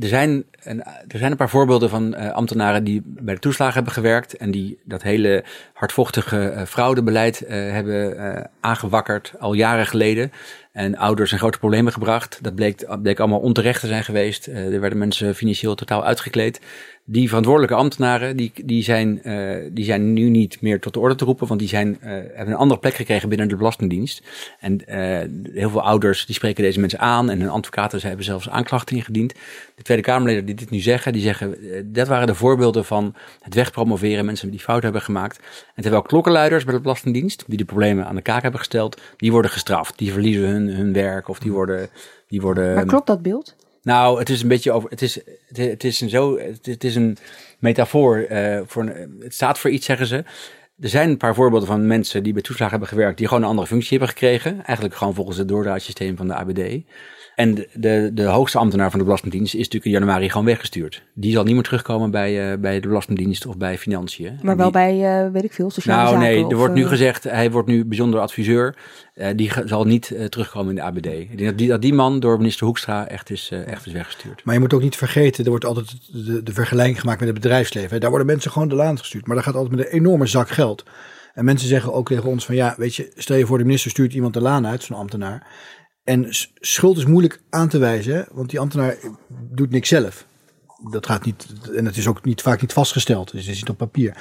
er zijn, een, er zijn een paar voorbeelden van uh, ambtenaren die bij de toeslagen hebben gewerkt en die dat hele hardvochtige uh, fraudebeleid uh, hebben aangewakkerd al jaren geleden. En ouders in grote problemen gebracht. Dat bleek, bleek allemaal onterecht te zijn geweest. er werden mensen financieel totaal uitgekleed die verantwoordelijke ambtenaren, die, die, zijn, uh, die zijn nu niet meer tot de orde te roepen, want die zijn, uh, hebben een andere plek gekregen binnen de Belastingdienst. En uh, heel veel ouders die spreken deze mensen aan en hun advocaten hebben zelfs aanklachten ingediend. De Tweede Kamerleden die dit nu zeggen, die zeggen, dat waren de voorbeelden van het wegpromoveren, mensen die fout hebben gemaakt. En terwijl klokkenluiders bij de Belastingdienst, die de problemen aan de kaak hebben gesteld, die worden gestraft. Die verliezen hun, hun werk of die worden... Die worden maar klopt dat beeld? Nou, het is een beetje over. Het is, het, is een zo. Het, is een metafoor. Uh, voor een, het staat voor iets, zeggen ze. Er zijn een paar voorbeelden van mensen die bij toeslagen hebben gewerkt, die gewoon een andere functie hebben gekregen. Eigenlijk gewoon volgens het doordraadsysteem van de ABD. En de, de, de, hoogste ambtenaar van de Belastingdienst is natuurlijk in januari gewoon weggestuurd. Die zal niet meer terugkomen bij, uh, bij de Belastingdienst of bij Financiën. Maar wel bij, uh, weet ik veel, sociale nou, zaken? Nou nee, er wordt nu gezegd, hij wordt nu bijzonder adviseur. Uh, die zal niet terugkomen in de ABD. Ik denk dat die, dat die man door minister Hoekstra echt is, echt is weggestuurd. Maar je moet ook niet vergeten, er wordt altijd de, vergelijking gemaakt met het bedrijfsleven. Daar worden mensen gewoon de laan gestuurd. Maar dat gaat altijd met een enorme zak geld. En mensen zeggen ook tegen ons van ja, weet je, stel je voor de minister stuurt iemand de laan uit, zo'n ambtenaar. En schuld is moeilijk aan te wijzen, want die ambtenaar doet niks zelf. Dat gaat niet, en het is ook niet, vaak niet vastgesteld, dus het is niet op papier.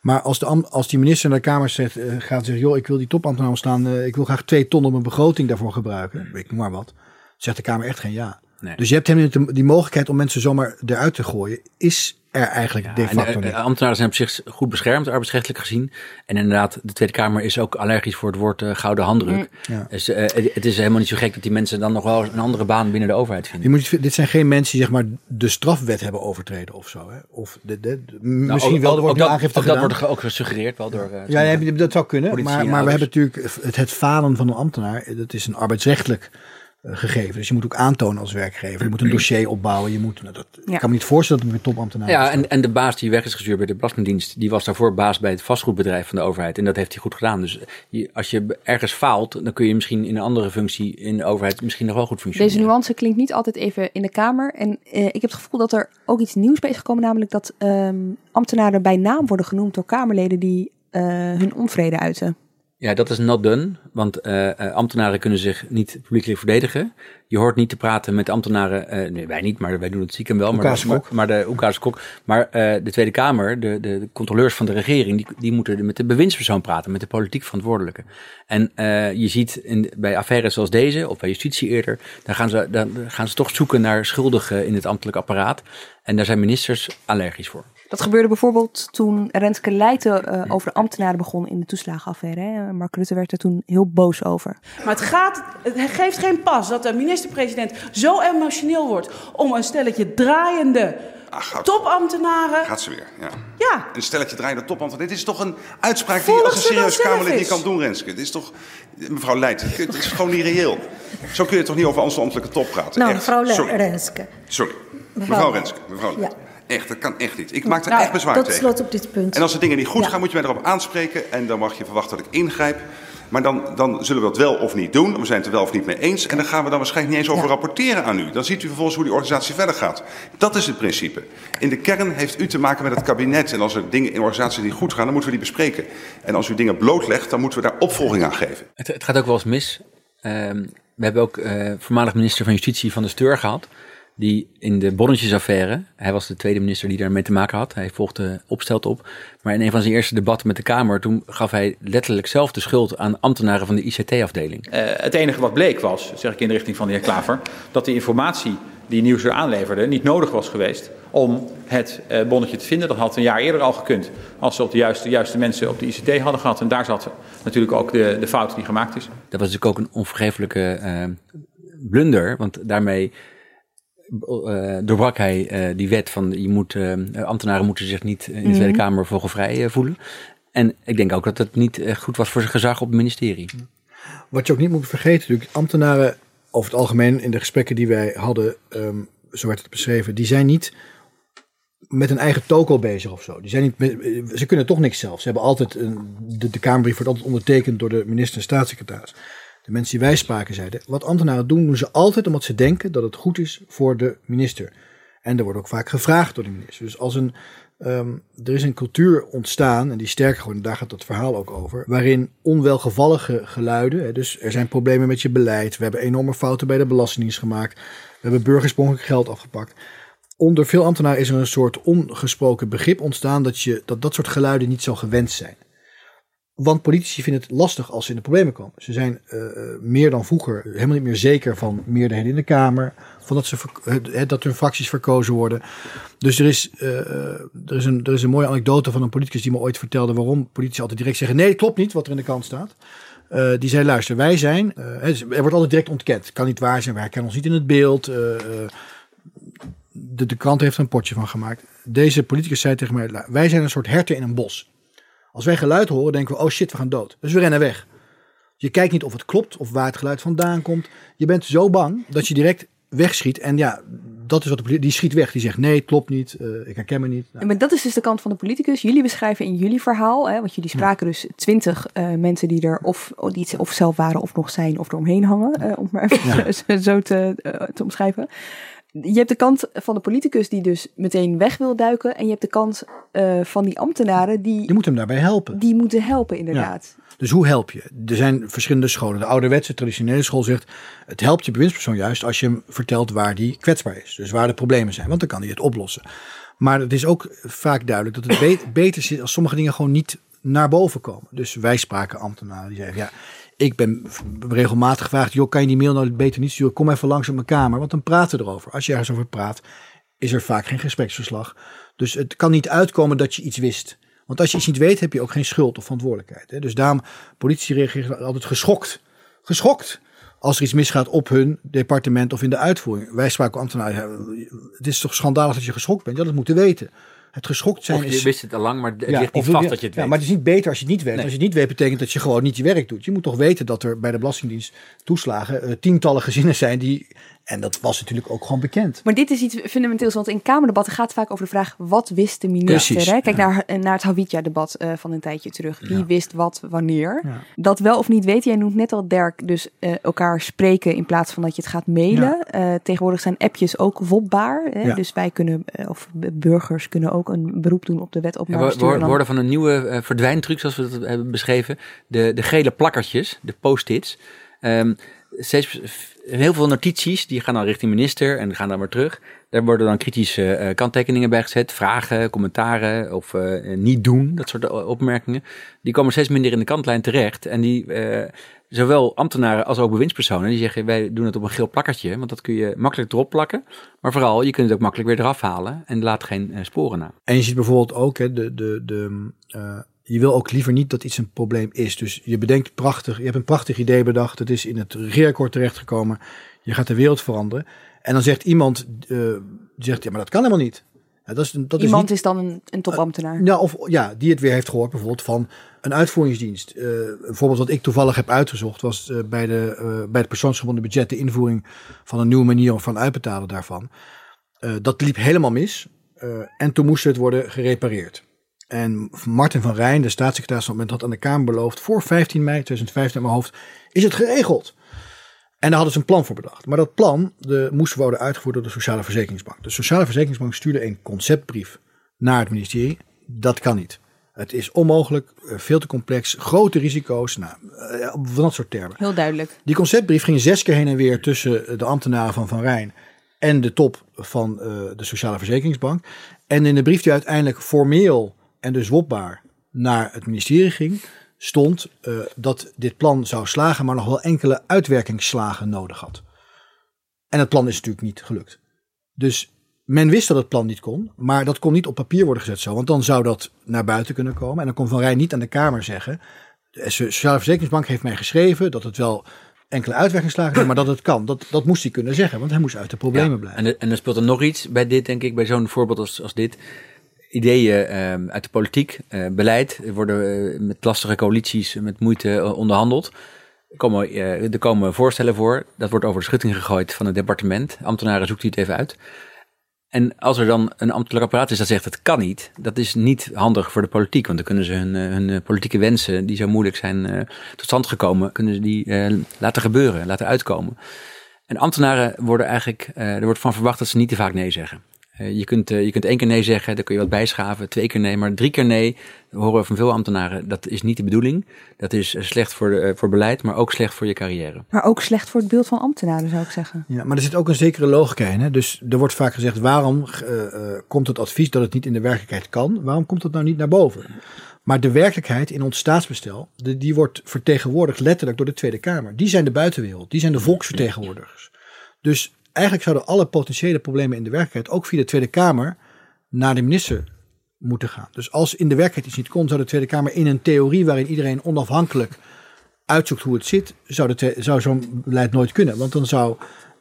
Maar als, de, als die minister naar de Kamer zegt, uh, gaat zeggen, joh, ik wil die topambtenaar ontstaan, uh, ik wil graag twee ton op mijn begroting daarvoor gebruiken, ik maar wat, zegt de Kamer echt geen ja. Nee. Dus je hebt hem die mogelijkheid om mensen zomaar eruit te gooien, is er eigenlijk ja, de facto en, uh, ambtenaren zijn op zich goed beschermd, arbeidsrechtelijk gezien. En inderdaad, de Tweede Kamer is ook allergisch voor het woord uh, gouden handdruk. Mm. Ja. Dus uh, het is helemaal niet zo gek dat die mensen dan nog wel een andere baan binnen de overheid vinden. Je moet, dit zijn geen mensen die zeg maar de strafwet hebben overtreden of zo. Hè? Of de, de, de nou, misschien ook, wel, er wordt dat, aangifte ook gedaan. Dat wordt ook gesuggereerd wel door... ja, dat zou kunnen. Maar, maar we hebben natuurlijk het, het falen van een ambtenaar. Dat is een arbeidsrechtelijk eh, gegeven. Dus je moet ook aantonen als werkgever. Je moet een dossier opbouwen. Je moet, nou, dat, ja. Ik kan me niet voorstellen dat het met topambtenaren Ja, en, en de baas die weg is gestuurd bij de Belastingdienst, die was daarvoor baas bij het vastgoedbedrijf van de overheid. En dat heeft hij goed gedaan. Dus je, als je ergens faalt, dan kun je misschien in een andere functie in de overheid misschien nog wel goed functioneren. Deze nuance klinkt niet altijd even in de Kamer. En uh, ik heb het gevoel dat er ook iets nieuws bij is gekomen, namelijk dat um, ambtenaren bij naam worden genoemd door Kamerleden die uh, hun onvrede uiten. Ja, dat is not done, want uh, ambtenaren kunnen zich niet publiekelijk verdedigen. Je hoort niet te praten met ambtenaren, uh, nee wij niet, maar wij doen het stiekem wel. Maar, maar, maar de Oekase Kok, maar de Tweede Kamer, de, de, de, controleurs van de regering, die, die moeten met de bewindspersoon praten, met de politiek verantwoordelijke. En je ziet in, bij affaires zoals deze, of bij justitie eerder, dan gaan, ze, dan gaan ze toch zoeken naar schuldigen in het ambtelijk apparaat. En daar zijn ministers allergisch voor. Dat gebeurde bijvoorbeeld toen Renske Leijten uh, over de ambtenaren begon in de toeslagenaffaire. Hè. Mark Rutte werd er toen heel boos over. Maar het, gaat, het geeft geen pas dat de minister-president zo emotioneel wordt om een stelletje draaiende Ach, topambtenaren. Gaat ze weer, ja. Ja. Een stelletje draaiende topambtenaren. Dit is toch een uitspraak die je als een serieus Kamerlid niet kan doen, Renske. Dit is toch, mevrouw Leijten, het is gewoon niet reëel. Zo kun je toch niet over onze ambtelijke top praten? Nou, Echt. mevrouw Sorry. Renske. Sorry. Mevrouw, mevrouw Renske. Mevrouw Leijten. Ja. Echt, dat kan echt niet. Ik maak er nou, echt bezwaar tegen. slot op dit punt. En als er dingen niet goed ja. gaan, moet je mij erop aanspreken. En dan mag je verwachten dat ik ingrijp. Maar dan, dan zullen we dat wel of niet doen. We zijn het er wel of niet mee eens. En dan gaan we dan waarschijnlijk niet eens over ja. rapporteren aan u. Dan ziet u vervolgens hoe die organisatie verder gaat. Dat is het principe. In de kern heeft u te maken met het kabinet. En als er dingen in organisatie niet goed gaan, dan moeten we die bespreken. En als u dingen blootlegt, dan moeten we daar opvolging aan geven. Het, het gaat ook wel eens mis. Uh, we hebben ook uh, voormalig minister van Justitie van de Steur gehad die in de bonnetjesaffaire, hij was de tweede minister die daarmee te maken had, hij volgde opstelt op, maar in een van zijn eerste debatten met de Kamer, toen gaf hij letterlijk zelf de schuld aan ambtenaren van de ICT-afdeling. Uh, het enige wat bleek was, zeg ik in de richting van de heer Klaver, dat de informatie die Nieuwsuur aanleverde niet nodig was geweest om het uh, bonnetje te vinden. Dat had een jaar eerder al gekund als ze op de juiste, juiste mensen op de ICT hadden gehad. En daar zat natuurlijk ook de, de fout die gemaakt is. Dat was natuurlijk ook een onvergeeflijke uh, blunder, want daarmee uh, doorbrak hij die wet van je moet, ambtenaren moeten zich niet in de Tweede mhm. Kamer vogelvrij voelen. En ik denk ook dat het niet goed was voor zijn gezag op het ministerie. Wat je ook niet moet vergeten, natuurlijk, ambtenaren over het algemeen in de gesprekken die wij hadden, um, zo werd het beschreven, die zijn niet met een eigen toko bezig of zo. Die zijn niet met, ze kunnen toch niks zelf. Ze hebben altijd een, de, de Kamerbrief wordt altijd ondertekend door de minister en staatssecretaris. De mensen die wij spraken zeiden, wat ambtenaren doen, doen ze altijd omdat ze denken dat het goed is voor de minister. En er wordt ook vaak gevraagd door de minister. Dus als een Um, er is een cultuur ontstaan, en die sterker geworden, daar gaat het verhaal ook over, waarin onwelgevallige geluiden, dus er zijn problemen met je beleid, we hebben enorme fouten bij de Belastingdienst gemaakt, we hebben burgerspongelijk geld afgepakt. Onder veel ambtenaren is er een soort ongesproken begrip ontstaan dat, je, dat dat soort geluiden niet zo gewend zijn. Want politici vinden het lastig als ze in de problemen komen. Ze zijn uh, meer dan vroeger helemaal niet meer zeker van meerderheden in de Kamer. Van dat, ze, uh, dat hun fracties verkozen worden. Dus er is, uh, er, is een, er is een mooie anekdote van een politicus die me ooit vertelde waarom politici altijd direct zeggen: nee, klopt niet wat er in de kant staat. die zei: luister, wij zijn. er wordt altijd direct ontkend. Kan niet waar zijn, wij herkennen ons niet in het beeld. de, de krant heeft er een potje van gemaakt. Deze politicus zei tegen mij: wij zijn een soort herten in een bos. Als wij geluid horen, denken we, oh shit, we gaan dood. Dus we rennen weg. Je kijkt niet of het klopt of waar het geluid vandaan komt. Je bent zo bang dat je direct wegschiet. En ja, dat is wat de die schiet weg. Die zegt nee, het klopt niet, uh, ik herken me niet. Nou. Maar dat is dus de kant van de politicus. Jullie beschrijven in jullie verhaal, hè, want jullie spraken dus twintig uh, mensen die er of, die of zelf waren of nog zijn of eromheen hangen, uh, om maar even zo te, te omschrijven je hebt de kant van de politicus die dus meteen weg wil duiken. En je hebt de kant uh, van die ambtenaren die... Die moeten hem daarbij helpen. Die moeten helpen, inderdaad. Ja. Dus hoe help je? Er zijn verschillende scholen. De ouderwetse, traditionele school zegt... het helpt je bewindspersoon juist als je hem vertelt waar die kwetsbaar is. Dus waar de problemen zijn. Want dan kan hij het oplossen. Maar het is ook vaak duidelijk dat het beter zit als sommige dingen gewoon niet naar boven komen. Dus wij spraken ambtenaren die zeggen... ja ik ben regelmatig gevraagd, joh, kan je die mail nou beter niet sturen? Kom even langs op mijn kamer, want dan praten we erover. Als je ergens over praat, is er vaak geen gespreksverslag. Dus het kan niet uitkomen dat je iets wist. Want als je iets niet weet, heb je ook geen schuld of verantwoordelijkheid. Hè? Dus daarom, politie reageert altijd geschokt. Geschokt als er iets misgaat op hun departement of in de uitvoering. Wij spraken ambtenaren, het is toch schandalig dat je geschokt bent? Ja, dat moeten weten. Het geschokt zijn of je is... wist het al lang, maar het ligt niet vast dat je het weet. Ja, maar het is niet beter als je het niet weet. Als je het niet weet, betekent dat je gewoon niet je werk doet. Je moet toch weten dat er bij de Belastingdienst toeslagen uh, tientallen gezinnen zijn die en dat was natuurlijk ook gewoon bekend. Maar dit is iets fundamenteels, want in Kamerdebatten gaat het vaak over de vraag: wat wist de minister? hè? Kijk naar, naar het Hawitja-debat uh, van een tijdje terug. Wie wist wat wanneer? Dat wel of niet weten. Jij noemt net al, Dirk, dus uh, elkaar spreken in plaats van dat je het gaat mailen. Uh, tegenwoordig zijn appjes ook wopbaar. Hè? Dus wij kunnen, of burgers kunnen ook een beroep doen op de wet op ja, We worden van een nieuwe verdwijntruc, zoals we dat hebben beschreven. De, de gele plakkertjes, de post-its. Um, steeds heel veel notities, die gaan dan richting minister en gaan dan weer terug. Daar worden dan kritische uh, kanttekeningen bij gezet, vragen, commentaren of uh, niet doen, dat soort opmerkingen. Die komen steeds minder in de kantlijn terecht. En die, zowel ambtenaren als ook bewindspersonen, die zeggen wij doen het op een geel plakkertje, want dat kun je makkelijk erop plakken. Maar vooral, je kunt het ook makkelijk weer eraf halen en laat geen sporen na. En je ziet bijvoorbeeld ook hè, de, de, de je wil ook liever niet dat iets een probleem is. Dus je bedenkt prachtig, je hebt een prachtig idee bedacht. Het is in het regeerakkoord terechtgekomen. Je gaat de wereld veranderen. En dan zegt iemand, uh, zegt, ja, maar dat kan helemaal niet. Ja, dat is, dat iemand is, niet, is dan een, een topambtenaar. Uh, ja, of ja, die het weer heeft gehoord, bijvoorbeeld van een uitvoeringsdienst. Uh, een voorbeeld wat ik toevallig heb uitgezocht was bij, de, bij het persoonsgebonden budget de invoering van een nieuwe manier van uitbetalen daarvan. dat liep helemaal mis. en toen moest het worden gerepareerd. En Martin van Rijn, de staatssecretaris van het moment, had aan de Kamer beloofd... voor 15 mei 2015 in mijn hoofd, is het geregeld. En daar hadden ze een plan voor bedacht. Maar dat plan de, moest worden uitgevoerd door de Sociale Verzekeringsbank. De Sociale Verzekeringsbank stuurde een conceptbrief naar het ministerie. Dat kan niet. Het is onmogelijk, eh, veel te complex, grote risico's, nou, eh, van dat soort termen. Heel duidelijk. Die conceptbrief ging zes keer heen en weer tussen de ambtenaren van Van Rijn en de top van uh, de Sociale Verzekeringsbank. En in de brief die uiteindelijk formeel en dus wopbaar naar het ministerie ging, stond uh, dat dit plan zou slagen, maar nog wel enkele uitwerkingsslagen nodig had. En het plan is natuurlijk niet gelukt. Dus men wist dat het plan niet kon, maar dat kon niet op papier worden gezet zo. Want dan zou dat naar buiten kunnen komen. En dan kon Van Rijn niet aan de Kamer zeggen... de Sociale Verzekeringsbank heeft mij geschreven dat het wel enkele uitwerkingslagen zijn, maar dat het kan. Dat, dat moest hij kunnen zeggen, want hij moest uit de problemen blijven. En, en er speelt er nog iets bij dit, denk ik, bij zo'n voorbeeld als, als dit. Ideeën ehm, uit de politiek, eh, beleid, worden eh, met lastige coalities met moeite eh, onderhandeld. Er komen, er komen voorstellen voor, dat wordt over de schutting gegooid van het departement. Ambtenaren zoekt hij het even uit. En als er dan een ambtelijk apparaat is dat zegt het kan niet, dat is niet handig voor de politiek. Want dan kunnen ze hun, politieke wensen, die zo moeilijk zijn tot stand gekomen, kunnen ze die laten gebeuren, laten uitkomen. En ambtenaren worden eigenlijk, er wordt van verwacht dat ze niet te vaak nee zeggen. Eh, je, kunt, eh, je kunt één keer nee zeggen, dan kun je wat bijschaven. Twee keer nee, maar drie keer nee, dat horen we van veel ambtenaren. Dat is niet de bedoeling. Dat is eh, slecht voor, de, voor beleid, maar ook slecht voor je carrière. Maar ook slecht voor het beeld van ambtenaren, zou ik zeggen. Ja, maar er zit ook een zekere logica in. Hè? Dus er wordt vaak gezegd, waarom eh, eh, komt het advies dat het niet in de werkelijkheid kan? Waarom komt het nou niet naar boven? Maar de werkelijkheid in ons staatsbestel, de, die wordt vertegenwoordigd letterlijk door de Tweede Kamer. Die zijn de buitenwereld, die zijn de volksvertegenwoordigers. Dus eigenlijk zouden alle potentiële problemen in de werkelijkheid ook via de Tweede Kamer naar de minister moeten gaan. Dus als in de werkelijkheid iets niet kon, zou de Tweede Kamer in een theorie waarin iedereen onafhankelijk uitzoekt hoe het zit, zou, de zou zo'n beleid nooit kunnen. Want dan zou,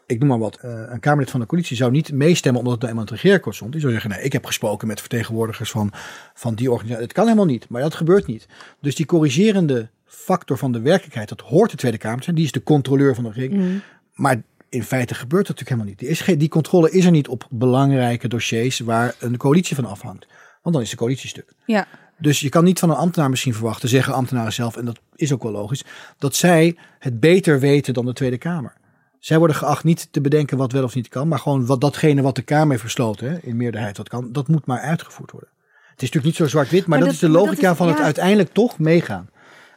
ik noem maar wat, eh, een Kamerlid van de coalitie zou niet meestemmen omdat het nou eenmaal in het regeerakkoord stond. Die zou zeggen, nee, ik heb gesproken met vertegenwoordigers van, van die organisatie. Het kan helemaal niet, maar dat gebeurt niet. Dus die corrigerende factor van de werkelijkheid, dat hoort de Tweede Kamer te zijn. Die is de controleur van de regering. Maar in feite gebeurt dat natuurlijk helemaal niet. Die, is geen, die controle is er niet op belangrijke dossiers waar een coalitie van afhangt. Want dan is de coalitie stuk. Ja. Dus je kan niet van een ambtenaar misschien verwachten, zeggen ambtenaren zelf, en dat is ook wel logisch, dat zij het beter weten dan de Tweede Kamer. Zij worden geacht niet te bedenken wat wel of niet kan, maar gewoon wat datgene wat de Kamer heeft besloten, hè, in meerderheid wat kan, dat moet maar uitgevoerd worden. Het is natuurlijk niet zo zwart-wit, maar, Maar dat, dat- is de logica is- van het uiteindelijk toch meegaan.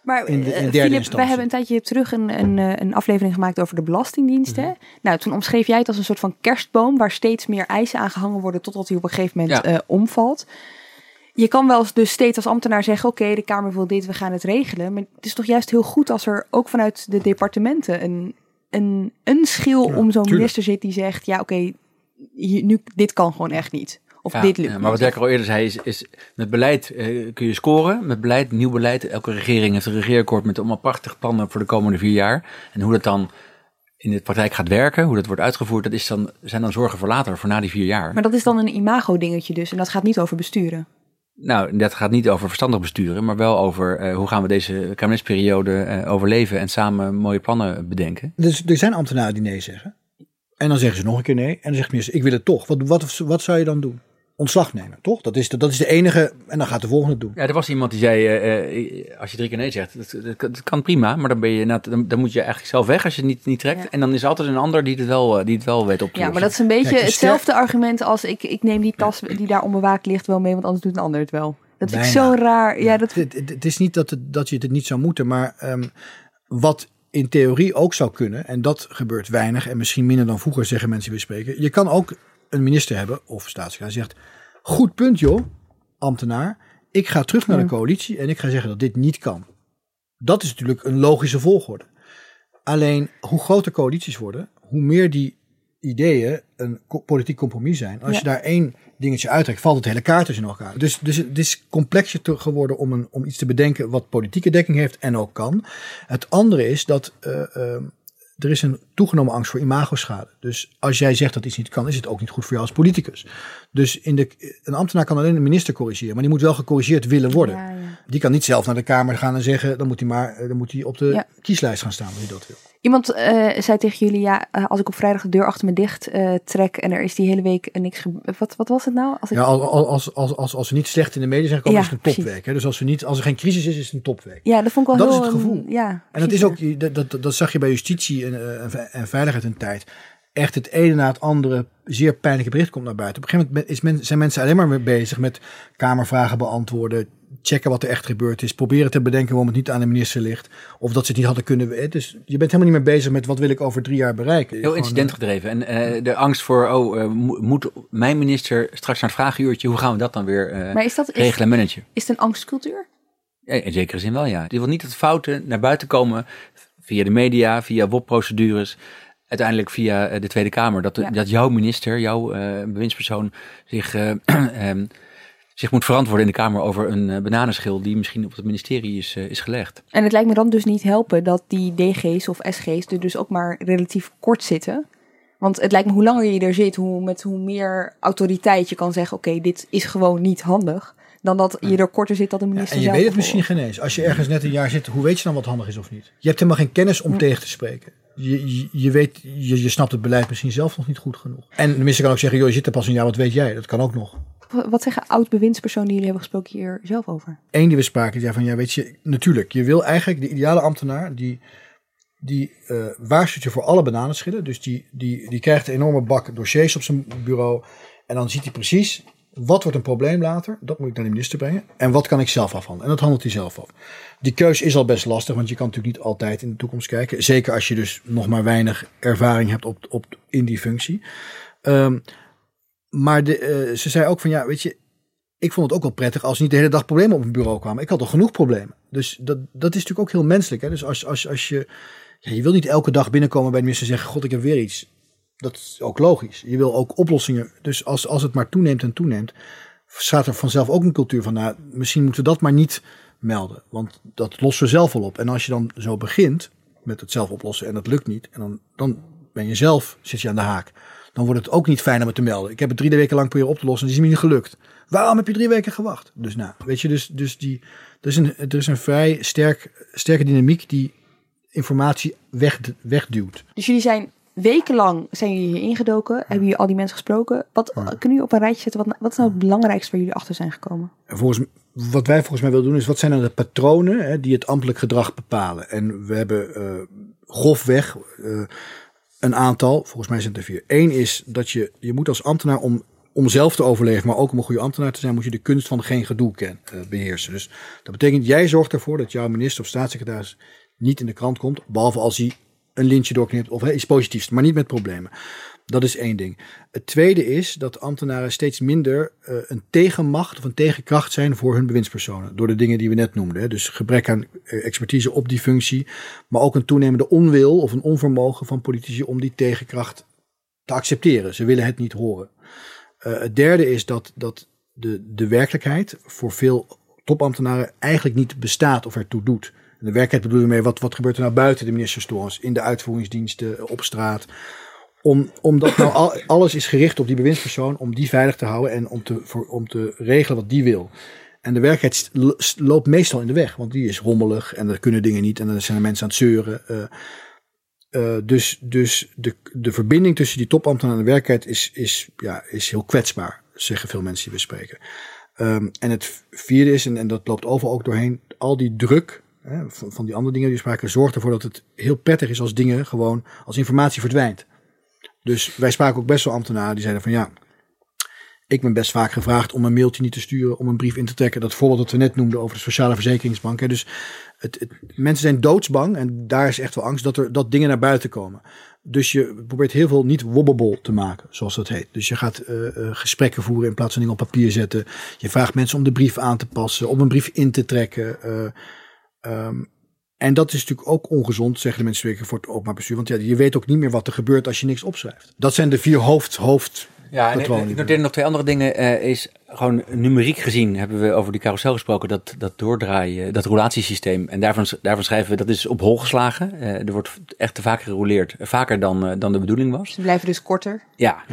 Maar In de- in eh, Philip, wij hebben een tijdje terug een, een, eh, een aflevering gemaakt over de belastingdiensten. Mhm. Nou, toen omschreef jij het als een soort van kerstboom waar steeds meer eisen aan gehangen worden totdat hij op een gegeven moment Ja. eh, omvalt. Je kan wel dus steeds als ambtenaar zeggen, oké, de Kamer wil dit, we gaan het regelen. Maar het is toch juist heel goed als er ook vanuit de departementen een, een, een schil Ja, om zo'n minister zit die zegt, ja, oké, nu dit kan gewoon echt niet. Of Ja, dit lukt ja, niet. maar wat Dirk al eerder zei, is, is met beleid eh, kun je scoren. Met beleid, nieuw beleid. Elke regering heeft een regeerakkoord met allemaal prachtige plannen voor de komende vier jaar. En hoe dat dan in de praktijk gaat werken, hoe dat wordt uitgevoerd, dat is dan, zijn dan zorgen voor later, voor na die vier jaar. Maar dat is dan een imago-dingetje dus. En dat gaat niet over besturen. Nou, dat gaat niet over verstandig besturen, maar wel over eh, hoe gaan we deze kabinetsperiode eh, overleven en samen mooie plannen bedenken. Dus er zijn ambtenaren die nee zeggen. En dan zeggen ze nog een keer nee. En dan zegt minister, ik wil het toch. Wat, wat, wat zou je dan doen? Ontslag nemen, toch? Dat is de, dat is de enige. En dan gaat de volgende doen. Ja, er was iemand die zei, eh, eh, als je drie keer nee zegt, dat, dat, dat kan prima, maar dan, ben je, nou, dan, dan moet je eigenlijk zelf weg als je het niet, niet trekt. Ja. En dan is er altijd een ander die het wel, eh, die het wel weet op te Ja, maar dat is een beetje hetzelfde argument als ik, ik neem die tas die daar onbewaakt ligt wel mee, want anders doet een ander het wel. Dat is zo raar. Ja, dat, Het, het, het is niet dat, het, dat je het niet zou moeten, maar ehm, wat in theorie ook zou kunnen, en dat gebeurt weinig en misschien minder dan vroeger, zeggen mensen die we spreken. Je kan ook een minister hebben of staatssecretaris zegt: Goed punt, joh, ambtenaar. Ik ga terug naar de coalitie en ik ga zeggen dat dit niet kan. Dat is natuurlijk een logische volgorde. Alleen hoe groter coalities worden, hoe meer die ideeën een politiek compromis zijn. Als Ja. je daar één dingetje uittrekt, valt het hele kaart in elkaar. Dus, dus het is complexer geworden om, een, om iets te bedenken wat politieke dekking heeft en ook kan. Het andere is dat eh, eh, er is een toegenomen angst voor imagoschade. Dus als jij zegt dat iets niet kan, is het ook niet goed voor jou als politicus. Dus in de, een ambtenaar kan alleen een minister corrigeren, maar die moet wel gecorrigeerd willen worden. Ja, ja. Die kan niet zelf naar de Kamer gaan en zeggen, dan moet hij maar dan moet hij op de Ja. kieslijst gaan staan als hij dat wil. Iemand eh, zei tegen jullie, ja, eh, als ik op vrijdag de deur achter me dicht eh, trek en er is die hele week niks gebeurd. Wat, wat was het nou? Als ik... Ja, al- al- als, als, als, als we niet slecht in de media zijn gekomen, Ja, is het een topweek. Hè? Dus als, we niet, als er geen crisis is, is het een topweek. ja, dat vond ik wel dat heel... is het gevoel. een- ja, En dat is ook, dat, dat, dat zag je bij justitie en, en veiligheid een tijd. Echt het ene na het andere zeer pijnlijke bericht komt naar buiten. Op een gegeven moment is men, zijn mensen alleen maar mee bezig met kamervragen beantwoorden, checken wat er echt gebeurd is, proberen te bedenken waarom het niet aan de minister ligt, of dat ze het niet hadden kunnen weten. Dus je bent helemaal niet meer bezig met wat wil ik over drie jaar bereiken. Heel Gewoon, incidentgedreven. En eh, de angst voor, oh, eh, mo- moet mijn minister straks naar het vragenuurtje, hoe gaan we dat dan weer eh, Maar is dat regelen en managen? is het een angstcultuur? Ja, in zekere zin wel, ja. Je wil niet dat fouten naar buiten komen via de media, via WOP-procedures. Uiteindelijk via eh, de Tweede Kamer. Dat, Ja. dat jouw minister, jouw eh, bewindspersoon zich, eh, ehm, zich moet verantwoorden in de Kamer over een bananenschil die misschien op het ministerie is, is gelegd. En het lijkt me dan dus niet helpen dat die DG's of SG's er dus ook maar relatief kort zitten. Want het lijkt me hoe langer je er zit, hoe, met hoe meer autoriteit je kan zeggen: oké, dit is gewoon niet handig. Dan dat je er korter zit dan de minister En je weet het misschien geen eens. Als je ergens net een jaar zit, hoe weet je dan wat handig is of niet? Je hebt helemaal geen kennis om tegen te spreken. Je, je, je weet, je, je snapt het beleid misschien zelf nog niet goed genoeg. En de minister kan ook zeggen, joh, je zit er pas een jaar, wat weet jij? Dat kan ook nog. Wat zeggen oud-bewindspersonen die jullie hebben gesproken hier zelf over? Eén die we spraken, die zei van, ja, weet je, natuurlijk, je wil eigenlijk de ideale ambtenaar, die, die eh, waarschuwt je voor alle bananenschillen. Dus die, die, die krijgt een enorme bak dossiers op zijn bureau. En dan ziet hij precies, wat wordt een probleem later? Dat moet ik naar de minister brengen. En wat kan ik zelf afhandelen? En dat handelt hij zelf af. Die keus is al best lastig, want je kan natuurlijk niet altijd in de toekomst kijken. Zeker als je dus nog maar weinig ervaring hebt op, op, in die functie. Ehm, maar de, eh, ze zei ook van, ja, weet je, ik vond het ook wel prettig als niet de hele dag problemen op mijn bureau kwamen. Ik had al genoeg problemen. Dus dat, dat is natuurlijk ook heel menselijk. Hè? Dus als, als, als je, ja, je wil niet elke dag binnenkomen bij de minister en zeggen, god, ik heb weer iets. Dat is ook logisch. Je wil ook oplossingen. Dus als, als het maar toeneemt en toeneemt, staat er vanzelf ook een cultuur van, nou, misschien moeten we dat maar niet melden. Want dat lossen we zelf wel op. En als je dan zo begint met het zelf oplossen en dat lukt niet, en dan, dan ben je zelf, zit je aan de haak. Dan wordt het ook niet fijn om het te melden. Ik heb het drie weken lang proberen op te lossen en die is me niet gelukt. Waarom heb je drie weken gewacht? Dus nou, weet je, dus, dus die, er, is een, er is een vrij sterk, sterke dynamiek die informatie weg, wegduwt. Dus jullie zijn wekenlang zijn jullie hier ingedoken, hebben jullie al die mensen gesproken. Wat kunnen jullie op een rijtje zetten? Wat, wat is nou het belangrijkste waar jullie achter zijn gekomen? En volgens, wat wij volgens mij willen doen is, wat zijn nou de patronen hè, die het ambtelijk gedrag bepalen? En we hebben eh grofweg eh, een aantal, volgens mij zijn het er vier. Eén is dat je, je moet als ambtenaar om, om zelf te overleven, maar ook om een goede ambtenaar te zijn, moet je de kunst van geen gedoe ken, eh, beheersen. Dus dat betekent, jij zorgt ervoor dat jouw minister of staatssecretaris niet in de krant komt, behalve als hij een lintje doorknipt of hè, iets positiefs, maar niet met problemen. Dat is één ding. Het tweede is dat ambtenaren steeds minder eh, een tegenmacht of een tegenkracht zijn voor hun bewindspersonen. Door de dingen die we net noemden. Hè. Dus gebrek aan eh, expertise op die functie. Maar ook een toenemende onwil of een onvermogen van politici om die tegenkracht te accepteren. Ze willen het niet horen. Eh, het derde is dat, dat de, de werkelijkheid voor veel topambtenaren eigenlijk niet bestaat of ertoe doet. En de werkelijkheid bedoel je mee, wat, wat gebeurt er nou buiten de ministerstorens, in de uitvoeringsdiensten, op straat. Om, omdat nou al, alles is gericht op die bewindspersoon, om die veilig te houden en om te, voor, om te regelen wat die wil. En de werkelijkheid loopt meestal in de weg, want die is rommelig en er kunnen dingen niet en dan zijn er mensen aan het zeuren. eh. Eh, dus dus de, de verbinding tussen die topambtenaar en de werkelijkheid is, is, ja, is heel kwetsbaar, zeggen veel mensen die we spreken. Ehm, en het vierde is, en, en dat loopt overal ook doorheen, al die druk van die andere dingen die we spraken, zorgt ervoor dat het heel prettig is als dingen gewoon, als informatie verdwijnt. Dus wij spraken ook best wel ambtenaren die zeiden van ja, ik ben best vaak gevraagd om een mailtje niet te sturen, om een brief in te trekken. Dat voorbeeld dat we net noemden over de Sociale Verzekeringsbank. Hè. Dus het, het- mensen zijn doodsbang en daar is echt wel angst dat, er, dat dingen naar buiten komen. Dus je probeert heel veel niet wobbable te maken, zoals dat heet. Dus je gaat eh, eh, gesprekken voeren in plaats van dingen op papier zetten. Je vraagt mensen om de brief aan te passen, om een brief in te trekken. eh, ehm, en dat is natuurlijk ook ongezond, zeggen de mensen werken voor het openbaar bestuur. Want ja, je weet ook niet meer wat er gebeurt als je niks opschrijft. Dat zijn de vier hoofd, hoofd Ja, en patronen ik, nog twee andere dingen. eh, is gewoon numeriek gezien hebben we over die carousel gesproken. Dat, dat doordraaien, dat roulatiesysteem. En daarvan, daarvan schrijven we dat is op hol geslagen. Eh, er wordt echt te vaak gerouleerd. Vaker dan, eh, dan de bedoeling was. Ze blijven dus korter. Ja.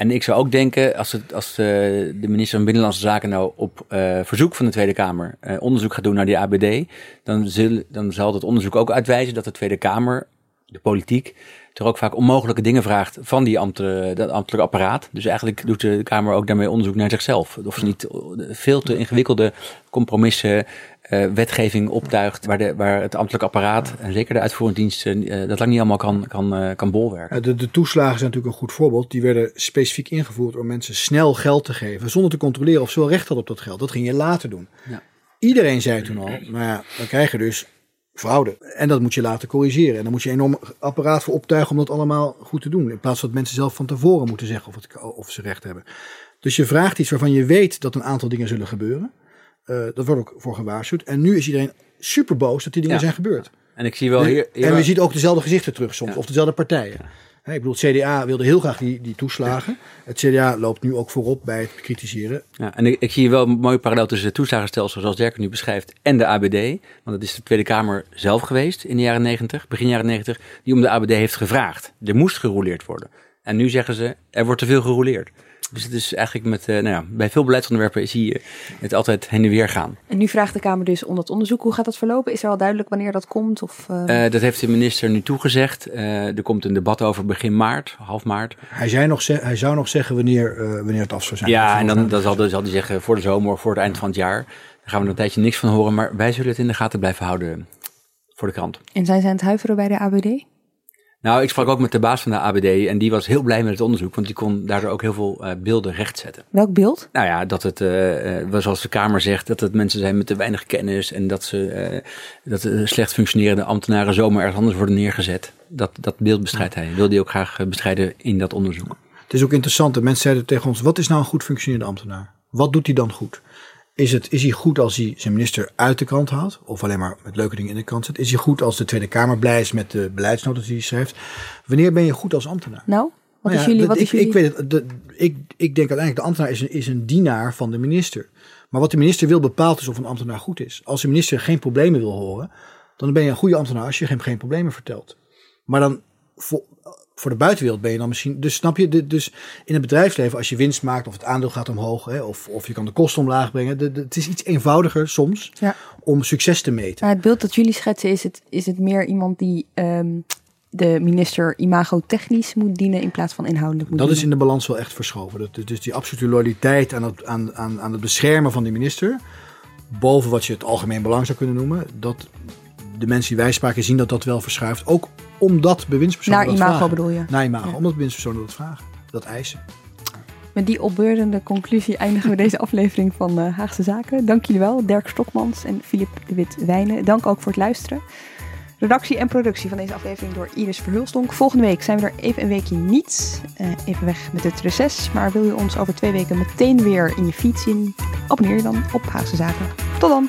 En ik zou ook denken, als, het, als eh, de minister van Binnenlandse Zaken nou op eh, verzoek van de Tweede Kamer eh, onderzoek gaat doen naar die ABD, dan, dan zal het onderzoek ook uitwijzen dat de Tweede Kamer, de politiek, toch ook vaak onmogelijke dingen vraagt van die ambte, dat ambtelijk apparaat. Dus eigenlijk doet de Kamer ook daarmee onderzoek naar zichzelf. Of ze niet veel te ingewikkelde compromissen, eh, wetgeving optuigt, waar, de, waar het ambtelijk apparaat, en zeker de uitvoerend eh, dat lang niet allemaal kan, kan, eh, kan bolwerken. De, de toeslagen zijn natuurlijk een goed voorbeeld. Die werden specifiek ingevoerd om mensen snel geld te geven. Zonder te controleren of ze wel recht hadden op dat geld. Dat ging je later doen. Ja. Iedereen zei toen al, nou ja, dan krijg je dus fraude. En dat moet je later corrigeren. En dan moet je een enorm apparaat voor optuigen om dat allemaal goed te doen. In plaats van dat mensen zelf van tevoren moeten zeggen of, het, of ze recht hebben. Dus je vraagt iets waarvan je weet dat een aantal dingen zullen gebeuren. Uh, dat wordt ook voor gewaarschuwd. En nu is iedereen super boos dat die dingen Ja. zijn gebeurd. En ik zie wel hier... hier en we zien ook dezelfde gezichten terug soms, of dezelfde partijen. Ik bedoel, het CDA wilde heel graag die, die toeslagen. Het CDA loopt nu ook voorop bij het bekritiseren. Ja, en ik, ik zie wel een mooie parallel tussen het toeslagenstelsel zoals Dirk nu beschrijft en de ABD. Want het is de Tweede Kamer zelf geweest in de jaren 90, begin jaren 90, die om de ABD heeft gevraagd. Er moest gerouleerd worden. En nu zeggen ze, er wordt te veel gerouleerd. Dus het is eigenlijk met, eh, nou ja, bij veel beleidsonderwerpen zie je het altijd heen en weer gaan. En nu vraagt de Kamer dus om dat onderzoek. Hoe gaat dat verlopen? Is er al duidelijk wanneer dat komt? Of, uh... Uh, dat heeft de minister nu toegezegd. Uh, er komt een debat over begin maart, half maart. Hij, zei nog hij zou nog zeggen wanneer, wanneer het af zou zijn. Ja, en dan, dan zal, zal hij zeggen voor de zomer of voor het eind van het jaar. Daar gaan we er een tijdje niks van horen. Maar wij zullen het in de gaten blijven houden voor de krant. En zijn ze aan het huiveren bij de ABD? Nou, ik sprak ook met de baas van de ABD en die was heel blij met het onderzoek, want die kon daardoor ook heel veel uh, beelden rechtzetten. Welk beeld? Nou ja, dat het, uh, uh, zoals de Kamer zegt, dat het mensen zijn met te weinig kennis en dat ze dat slecht functionerende ambtenaren zomaar ergens anders worden neergezet. Dat, dat beeld bestrijdt hij. Wil hij ook graag bestrijden in dat onderzoek. Het is ook interessant, de mensen zeiden tegen ons, wat is nou een goed functionerende ambtenaar? Wat doet hij dan goed? Is, het, is hij goed als hij zijn minister uit de krant haalt? Of alleen maar met leuke dingen in de krant zet? Is hij goed als de Tweede Kamer blij is met de beleidsnoten die hij schrijft? Wanneer ben je goed als ambtenaar? Nou, wat Nou is jullie... Wat is ik, jullie... ik, weet het, de, ik, ik denk uiteindelijk, de ambtenaar is een, is een dienaar van de minister. Maar wat de minister wil bepaalt dus of een ambtenaar goed is. Als de minister geen problemen wil horen, dan ben je een goede ambtenaar als je hem geen problemen vertelt. Maar dan voor, de buitenwereld ben je dan misschien. Dus snap je, dus in het bedrijfsleven, als je winst maakt of het aandeel gaat omhoog, hè, of, of je kan de kosten omlaag brengen. de- de- het is iets eenvoudiger soms Ja. om succes te meten. Maar het beeld dat jullie schetsen, is het, is het meer iemand die ehm, de minister imago-technisch moet dienen in plaats van inhoudelijk moet Dat is in de balans wel echt verschoven. Dat, dus die absolute loyaliteit aan het, aan, aan, aan het beschermen van die minister, boven wat je het algemeen belang zou kunnen noemen, dat de mensen die wij spraken zien dat dat wel verschuift. Ook omdat bewindspersonen Naar dat imago vragen. bedoel je? Naar imago, Ja. omdat bewindspersonen dat vragen. Dat eisen. Met die opbeurende conclusie eindigen we deze aflevering van eh, Haagse Zaken. Dank jullie wel, Dirk Stokmans en Filip de Wit-Wijnen. Dank ook voor het luisteren. Redactie en productie van deze aflevering door Iris Verhulstonk. Volgende week zijn we er even een weekje niet. Eh, even weg met het reces. Maar wil je ons over twee weken meteen weer in je feed zien? Abonneer je dan op Haagse Zaken. Tot dan!